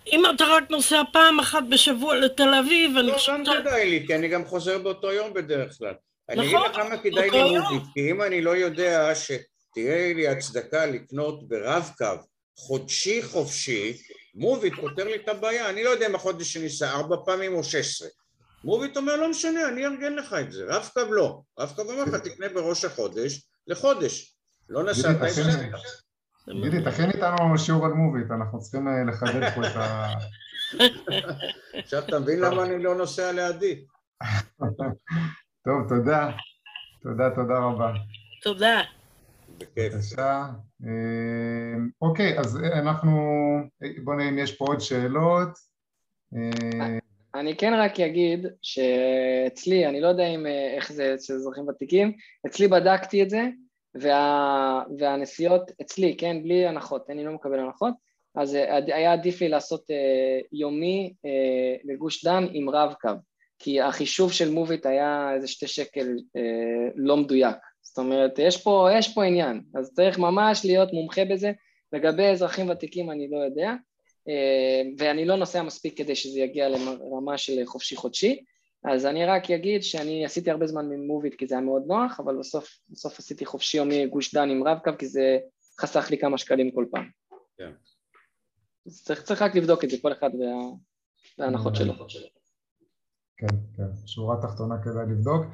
Speaker 6: אם אתה רק נוסע פעם אחת בשבוע לתל אביב,
Speaker 4: אני חושבת... לא, גם כדאי לי, כי אני גם חוזר באותו יום בדרך כלל. אני אגיד לך למה כדאי לי מוביט, כי אם אני לא יודע שתהיה לי הצדקה לקנות ברב-קו חודשי חופשי, מוביט פותר לי את הבעיה, אני לא יודע אם החודש שניסה ארבע פעמים או שש עשרה. מוביט אומר לא משנה, אני ארגן לך את זה, רב-קו לא. רב-קו אומר לך תקנה בראש החודש לחודש. לא נסעת
Speaker 2: את גידי, תכין איתנו שיעור על מוביט, אנחנו צריכים אה, לחדד פה את ה...
Speaker 4: עכשיו אתה מבין למה אני לא נוסע לידי.
Speaker 2: טוב, תודה. תודה, תודה רבה.
Speaker 6: תודה.
Speaker 2: בבקשה. אה, אוקיי, אז אנחנו... בואו נראה אם יש פה עוד שאלות.
Speaker 3: אה, אני כן רק אגיד שאצלי, אני לא יודע אם, איך זה אצל אזרחים ותיקים, אצלי בדקתי את זה, וה, והנסיעות אצלי, כן, בלי הנחות, אני לא מקבל הנחות, אז היה עדיף לי לעשות יומי לגוש דן עם רב-קו. כי החישוב של מוביט היה איזה שתי שקל אה, לא מדויק. זאת אומרת, יש פה, יש פה עניין, אז צריך ממש להיות מומחה בזה. לגבי אזרחים ותיקים אני לא יודע, אה, ואני לא נוסע מספיק כדי שזה יגיע לרמה של חופשי חודשי, אז אני רק אגיד שאני עשיתי הרבה זמן ממוביט כי זה היה מאוד נוח, אבל בסוף, בסוף עשיתי חופשי יומי גוש דן עם רב-קו כי זה חסך לי כמה שקלים כל פעם. כן. אז צריך, צריך רק לבדוק את זה, כל אחד וה, וההנחות שלו.
Speaker 2: כן, כן, שורה תחתונה כדאי לבדוק.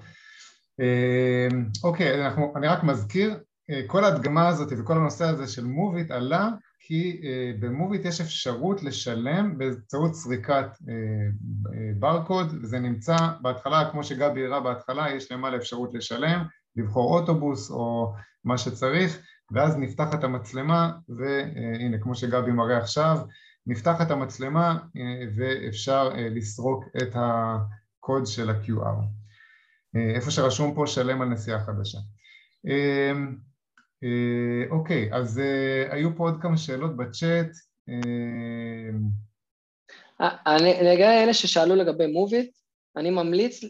Speaker 2: אמ, אוקיי, אנחנו, אני רק מזכיר, אה, כל ההדגמה הזאת וכל הנושא הזה של מוביט עלה כי אה, במוביט יש אפשרות לשלם באמצעות סריקת אה, ברקוד וזה נמצא בהתחלה, כמו שגבי הראה בהתחלה, יש למעלה אפשרות לשלם, לבחור אוטובוס או מה שצריך ואז נפתחת המצלמה והנה כמו שגבי מראה עכשיו נפתחת המצלמה ואפשר לסרוק את. הקוד של ה-QR, אה, איפה שרשום פה שלם על נסיעה חדשה. אה, אה, אוקיי, אז היו פה עוד כמה שאלות בצ'אט.
Speaker 3: לגבי אלה ששאלו לגבי מוביט, אני ממליץ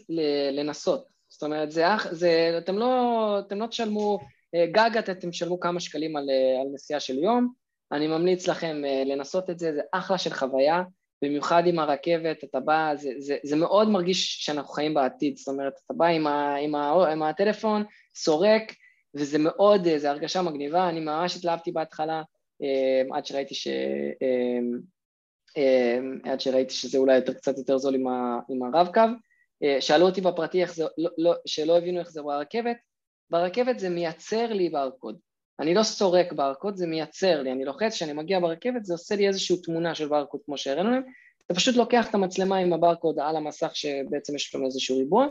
Speaker 3: לנסות. זאת אומרת, זה, זה, אתם, לא, אתם לא תשלמו, גג אתם תשלמו כמה שקלים על, על נסיעה של יום, אני ממליץ לכם לנסות את זה, זה אחלה של חוויה. במיוחד עם הרכבת, אתה בא, זה, זה, זה מאוד מרגיש שאנחנו חיים בעתיד, זאת אומרת, אתה בא עם, ה, עם, ה, עם הטלפון, סורק, וזה מאוד, זו הרגשה מגניבה, אני ממש התלהבתי בהתחלה, אה, עד שראיתי ש... אה, אה, עד שראיתי שזה אולי יותר, קצת יותר זול עם הרב-קו. שאלו אותי בפרטי איך זה, לא, לא, שלא הבינו איך זה ברכבת, ברכבת זה מייצר לי ברקוד. אני לא סורק ברקוד, זה מייצר לי, אני לוחץ, כשאני מגיע ברכבת זה עושה לי איזושהי תמונה של ברקוד כמו שהראינו להם, אתה פשוט לוקח את המצלמה עם הברקוד על המסך שבעצם יש לנו איזשהו ריבוע,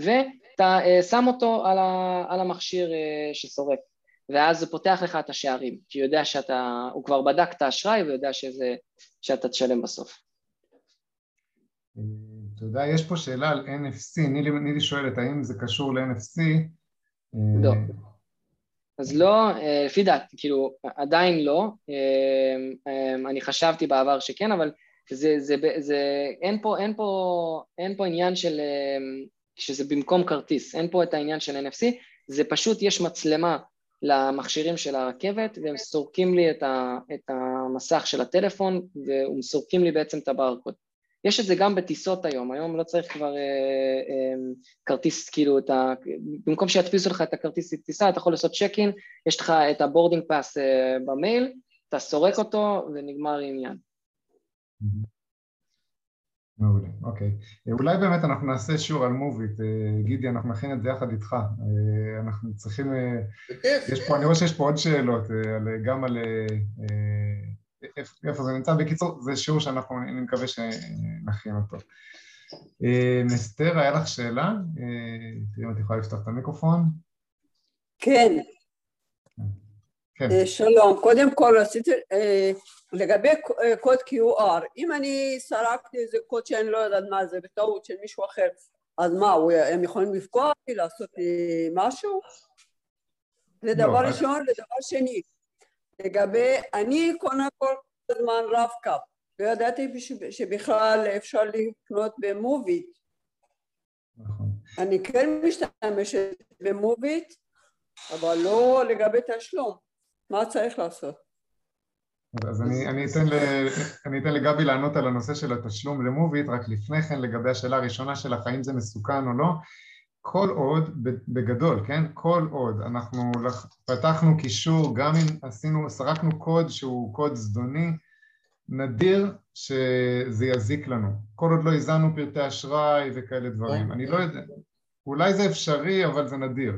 Speaker 3: ואתה uh, שם אותו על, ה, על המכשיר uh, שסורק, ואז זה פותח לך את השערים, כי הוא יודע שאתה, הוא כבר בדק את האשראי ויודע שזה, שאתה תשלם בסוף.
Speaker 2: יודע, יש פה שאלה על NFC, נילי, נילי שואלת האם זה קשור ל-NFC?
Speaker 3: לא. אז לא, אה, לפי דעתי, כאילו, עדיין לא, אה, אה, אני חשבתי בעבר שכן, אבל זה, זה, זה, אין פה, אין פה, אין פה עניין של, שזה במקום כרטיס, אין פה את העניין של NFC, זה פשוט, יש מצלמה למכשירים של הרכבת, והם סורקים לי את, ה, את המסך של הטלפון, והם סורקים לי בעצם את הברקוד. יש את זה גם בטיסות היום, היום לא צריך כבר אה, אה, כרטיס, כאילו, את ה... במקום שידפיסו לך את הכרטיס טיסה, אתה יכול לעשות check in, יש לך את ה boarding pass אה, במייל, אתה סורק אותו ונגמר העניין.
Speaker 2: מעולה, אוקיי. אולי באמת אנחנו נעשה שיעור על מוביט, אה, גידי, אנחנו נכין את זה יחד איתך. אה, אנחנו צריכים... אה, יש פה, אני רואה שיש פה עוד שאלות, גם על... איפה זה נמצא? בקיצור, זה שיעור שאנחנו, אני מקווה שנכין אותו. אסתר, היה לך שאלה? תראי אם את יכולה לפתוח את המיקרופון.
Speaker 7: כן. כן. שלום, קודם כל רציתי, לגבי קוד QR, אם אני סרקתי איזה קוד שאני לא יודעת מה זה בטעות של מישהו אחר, אז מה, הם יכולים לפגוע אותי, לעשות לי משהו? זה דבר לא, ראשון, ודבר שני, לגבי, אני קונה כל הזמן רב קאפ, לא שבכלל אפשר לקנות במוביט. נכון. אני כן משתמשת במוביט, אבל לא לגבי תשלום. מה צריך לעשות?
Speaker 2: אז אני, אני, אתן ל, אני אתן לגבי לענות על הנושא של התשלום למוביט, רק לפני כן לגבי השאלה הראשונה שלך, האם זה מסוכן או לא, כל עוד, בגדול, כן, כל עוד אנחנו פתחנו קישור, גם אם עשינו, סרקנו קוד שהוא קוד זדוני, נדיר שזה יזיק לנו, כל עוד לא הזנו פרטי אשראי וכאלה דברים, אני לא יודע, אולי זה אפשרי אבל זה נדיר,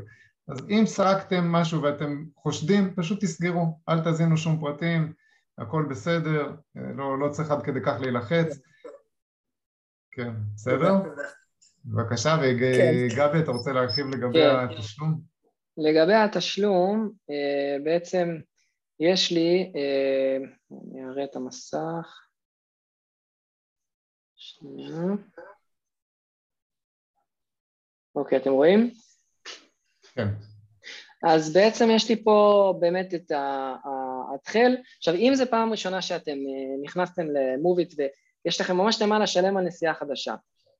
Speaker 2: אז אם סרקתם משהו ואתם חושדים, פשוט תסגרו, אל תזינו שום פרטים, הכל בסדר, לא, לא צריך עד כדי כך להילחץ. כן, בסדר? בבקשה, וגבי, כן. אתה רוצה להרחיב לגבי כן. התשלום?
Speaker 3: לגבי התשלום, אה, בעצם יש לי, אה, אני אראה את המסך. שנייה. אוקיי, אתם רואים?
Speaker 2: כן.
Speaker 3: אז בעצם יש לי פה באמת את ההתחל. עכשיו, אם זו פעם ראשונה שאתם אה, נכנסתם למוביט ויש לכם ממש למה לשלם על נסיעה חדשה,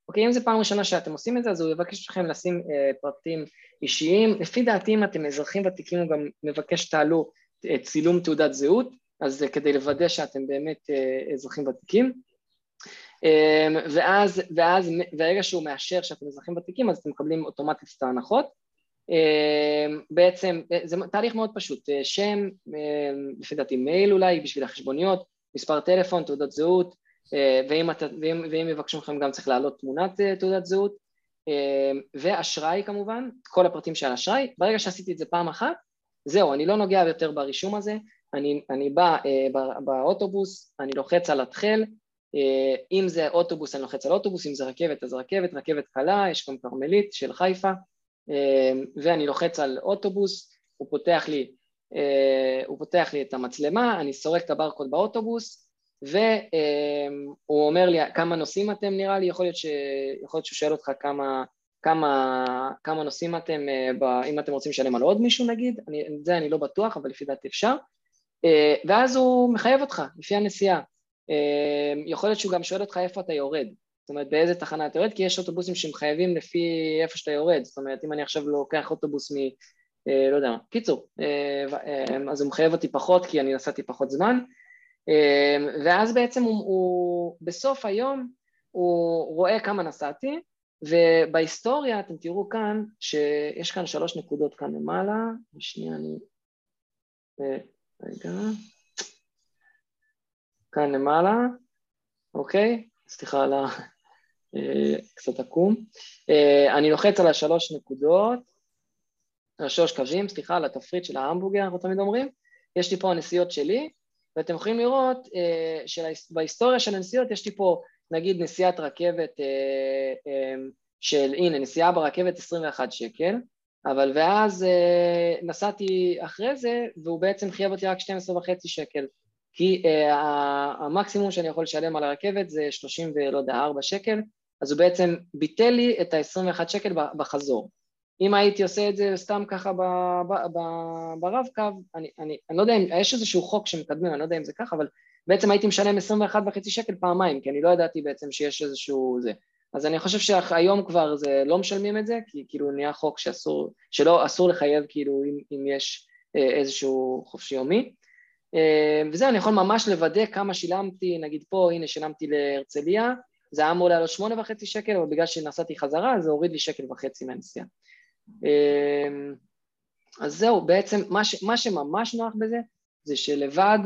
Speaker 3: אוקיי, אם זו פעם ראשונה שאתם עושים את זה, אז הוא יבקש מכם לשים אה, פרטים אישיים. לפי דעתי, אם אתם אזרחים ותיקים, הוא גם מבקש שתעלו אה, צילום תעודת זהות, אז זה כדי לוודא שאתם באמת אה, אזרחים ותיקים. אה, ואז, ואז, ברגע שהוא מאשר שאתם אזרחים ותיקים, אז אתם מקבלים אוטומטית את ההנחות. אמ, בעצם זה תהליך מאוד פשוט, אה, שם, אמ, לפי דעתי מייל אולי בשביל החשבוניות, מספר טלפון, תעודת זהות, אה, ואם, אתה, ואם, ואם יבקשו מכם גם צריך להעלות תמונת אה, תעודת זהות, אמ, ואשראי כמובן, כל הפרטים של אשראי, ברגע שעשיתי את זה פעם אחת, זהו, אני לא נוגע יותר ברישום הזה, אני, אני בא באוטובוס, אני לוחץ על התחל, אם זה אוטובוס אני לוחץ על אוטובוס, אם זה רכבת אז רכבת, רכבת קלה, יש גם כרמלית של חיפה, ואני לוחץ על אוטובוס, הוא פותח לי, אה, הוא פותח לי את המצלמה, אני סורק את הברקוד באוטובוס והוא אומר לי כמה נוסעים אתם? נראה לי, יכול להיות, ש... יכול להיות שהוא שואל אותך כמה, כמה, כמה נוסעים אתם, אה, אם אתם רוצים לשלם על עוד מישהו נגיד, אני, זה אני לא בטוח אבל לפי דעתי אפשר, אה, ואז הוא מחייב אותך לפי הנסיעה, יכול להיות שהוא גם שואל אותך איפה אתה יורד, זאת אומרת באיזה תחנה אתה יורד, כי יש אוטובוסים שמחייבים לפי איפה שאתה יורד, זאת אומרת אם אני עכשיו לוקח אוטובוס מ... אה, לא יודע מה, קיצור, אה, אה, אז הוא מחייב אותי פחות כי אני נסעתי פחות זמן, ואז בעצם הוא, הוא בסוף היום הוא רואה כמה נסעתי, ובהיסטוריה אתם תראו כאן שיש כאן שלוש נקודות כאן למעלה, ושנייה אני... רגע, כאן למעלה, אוקיי? סליחה על ה... אה, קצת עקום. אה, אני לוחץ על השלוש נקודות, על השלוש קווים, סליחה, על התפריט של ההמבורגר, אנחנו תמיד אומרים. יש לי פה הנסיעות שלי, ואתם יכולים לראות אה, שבהיסטוריה של הנסיעות יש לי פה נגיד נסיעת רכבת של, הנה, נסיעה ברכבת 21 שקל, אבל ואז נסעתי אחרי זה, והוא בעצם חייב אותי רק 12 וחצי שקל. כי המקסימום שאני יכול לשלם על הרכבת זה 30 ולא יודע, 4 שקל, אז הוא בעצם ביטל לי את ה-21 שקל בחזור. אם הייתי עושה את זה סתם ככה ברב-קו, אני, אני, אני לא יודע אם, יש איזשהו חוק שמקדמים, אני לא יודע אם זה ככה, אבל בעצם הייתי משלם 21 וחצי שקל פעמיים, כי אני לא ידעתי בעצם שיש איזשהו זה. אז אני חושב שהיום כבר זה לא משלמים את זה, כי כאילו נהיה חוק שאסור, שלא, אסור לחייב כאילו אם, אם יש אה, איזשהו חופשי יומי. אה, וזהו, אני יכול ממש לוודא כמה שילמתי, נגיד פה, הנה שילמתי להרצליה, זה היה אמור לעלות שמונה וחצי שקל, אבל בגלל שנסעתי חזרה זה הוריד לי שקל וחצי מהנסיעה. אה, אז זהו, בעצם מה, ש, מה שממש נוח בזה, זה שלבד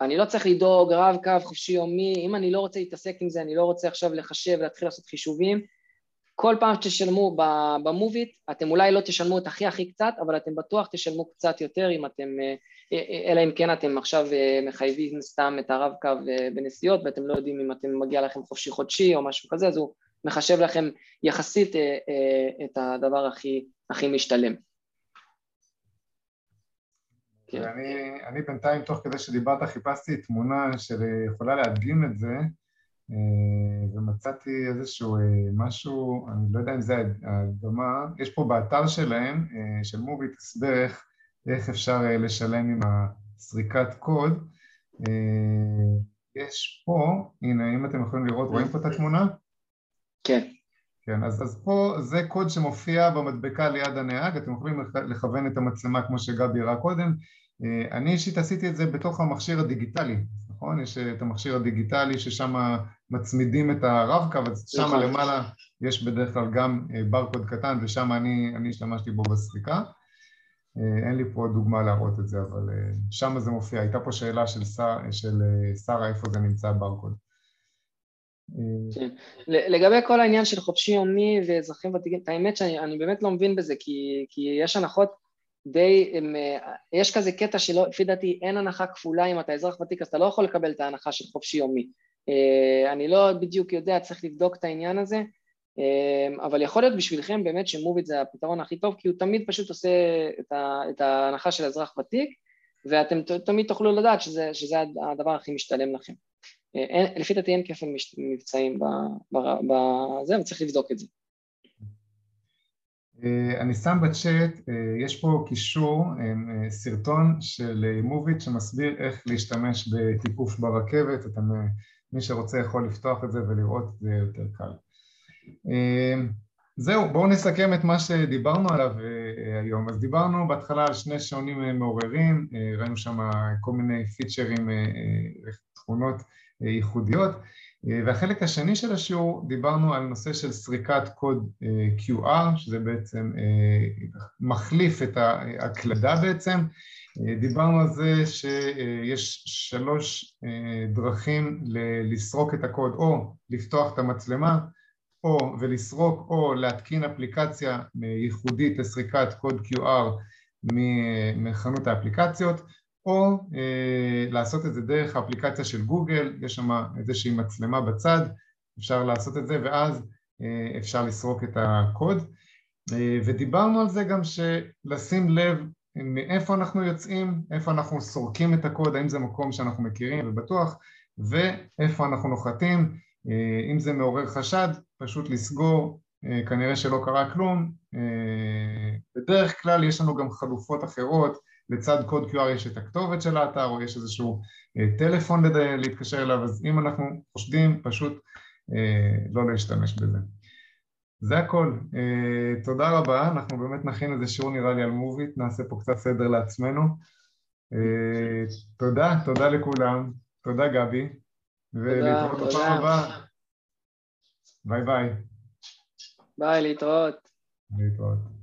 Speaker 3: אני לא צריך לדאוג רב קו חופשי יומי, אם אני לא רוצה להתעסק עם זה, אני לא רוצה עכשיו לחשב ולהתחיל לעשות חישובים, כל פעם שתשלמו במוביט, אתם אולי לא תשלמו את הכי הכי קצת, אבל אתם בטוח תשלמו קצת יותר אם אתם, אה, אה, אלא אם כן אתם עכשיו אה, מחייבים סתם את הרב קו בנסיעות ואתם לא יודעים אם אתם מגיע לכם חופשי חודשי או משהו כזה, אז הוא מחשב לכם יחסית את הדבר הכי, הכי משתלם.
Speaker 2: כן. ואני אני בינתיים, תוך כדי שדיברת, חיפשתי תמונה שיכולה להדגים את זה, אה, ומצאתי איזשהו אה, משהו, אני לא יודע אם זה ההדגמה, יש פה באתר שלהם, אה, של מוביט, הסבר איך, אפשר לשלם עם הסריקת קוד. יש פה, הנה, אם אתם יכולים לראות, רואים פה את התמונה?
Speaker 3: כן.
Speaker 2: כן, אז, אז פה זה קוד שמופיע במדבקה ליד הנהג, אתם יכולים לכוון את המצלמה כמו שגבי הראה קודם. אה, אני אישית עשיתי את זה בתוך המכשיר הדיגיטלי, נכון? יש את המכשיר הדיגיטלי ששם מצמידים את הרב-קו, אז שם נכון. למעלה יש בדרך כלל גם אה, ברקוד קטן ושם אני, אני השתמשתי בו בסריקה. אה, אין לי פה דוגמה להראות את זה, אבל שם זה מופיע. הייתה פה שאלה של, שר, של שרה איפה זה נמצא ברקוד.
Speaker 3: כן. לגבי כל העניין של חופשי יומי ואזרחים ותיקים, האמת שאני באמת לא מבין בזה, כי, כי יש הנחות די, הם, יש כזה קטע שלא, לפי דעתי אין הנחה כפולה אם אתה אזרח ותיק אז אתה לא יכול לקבל את ההנחה של חופשי יומי. אה, אני לא בדיוק יודע, צריך לבדוק את העניין הזה, אה, אבל יכול להיות בשבילכם באמת שמוביט זה הפתרון הכי טוב, כי הוא תמיד פשוט עושה את, ה, את ההנחה של אזרח ותיק, ואתם תמיד תוכלו לדעת שזה, שזה הדבר הכי משתלם לכם. אין, לפי דעתי אין כפל מבצעים בזה, וצריך לבדוק את זה.
Speaker 2: אה, אני שם בצ'אט, אה, יש פה קישור, אה, סרטון של מוביט שמסביר איך להשתמש בתיקוף ברכבת, אתם, מי שרוצה יכול לפתוח את זה ולראות, זה יותר קל. זהו, בואו נסכם את מה שדיברנו עליו היום. אז דיברנו בהתחלה על שני שעונים מעוררים, ראינו שם כל מיני פיצ'רים, תכונות ייחודיות. והחלק השני של השיעור דיברנו על נושא של סריקת קוד אה, QR, שזה בעצם אה, מחליף את ההקלדה בעצם. אה, דיברנו על זה שיש שלוש דרכים לסרוק את הקוד, או לפתוח את המצלמה, או ולסרוק, או להתקין אפליקציה ייחודית לסריקת קוד QR מחנות האפליקציות, או אה, לעשות את זה דרך האפליקציה של גוגל, יש שם איזושהי מצלמה בצד, אפשר לעשות את זה ואז אה, אפשר לסרוק את הקוד. אה, ודיברנו על זה גם שלשים לב מאיפה אנחנו יוצאים, איפה אנחנו סורקים את הקוד, האם זה מקום שאנחנו מכירים ובטוח, ואיפה אנחנו נוחתים, אה, אם זה מעורר חשד, פשוט לסגור, אה, כנראה שלא קרה כלום. אה, בדרך כלל יש לנו גם חלופות אחרות, לצד קוד QR יש את הכתובת של האתר או יש איזשהו אה, טלפון להתקשר אליו, אז אם אנחנו חושדים, פשוט אה, לא להשתמש בזה. זה הכל. אה, תודה רבה, אנחנו באמת נכין איזה שיעור נראה לי על מוביט, נעשה פה קצת סדר לעצמנו. תודה, תודה לכולם. תודה גבי. ולהתראות בפעם הבאה. ביי ביי.
Speaker 3: ביי, להתראות.
Speaker 2: להתראות.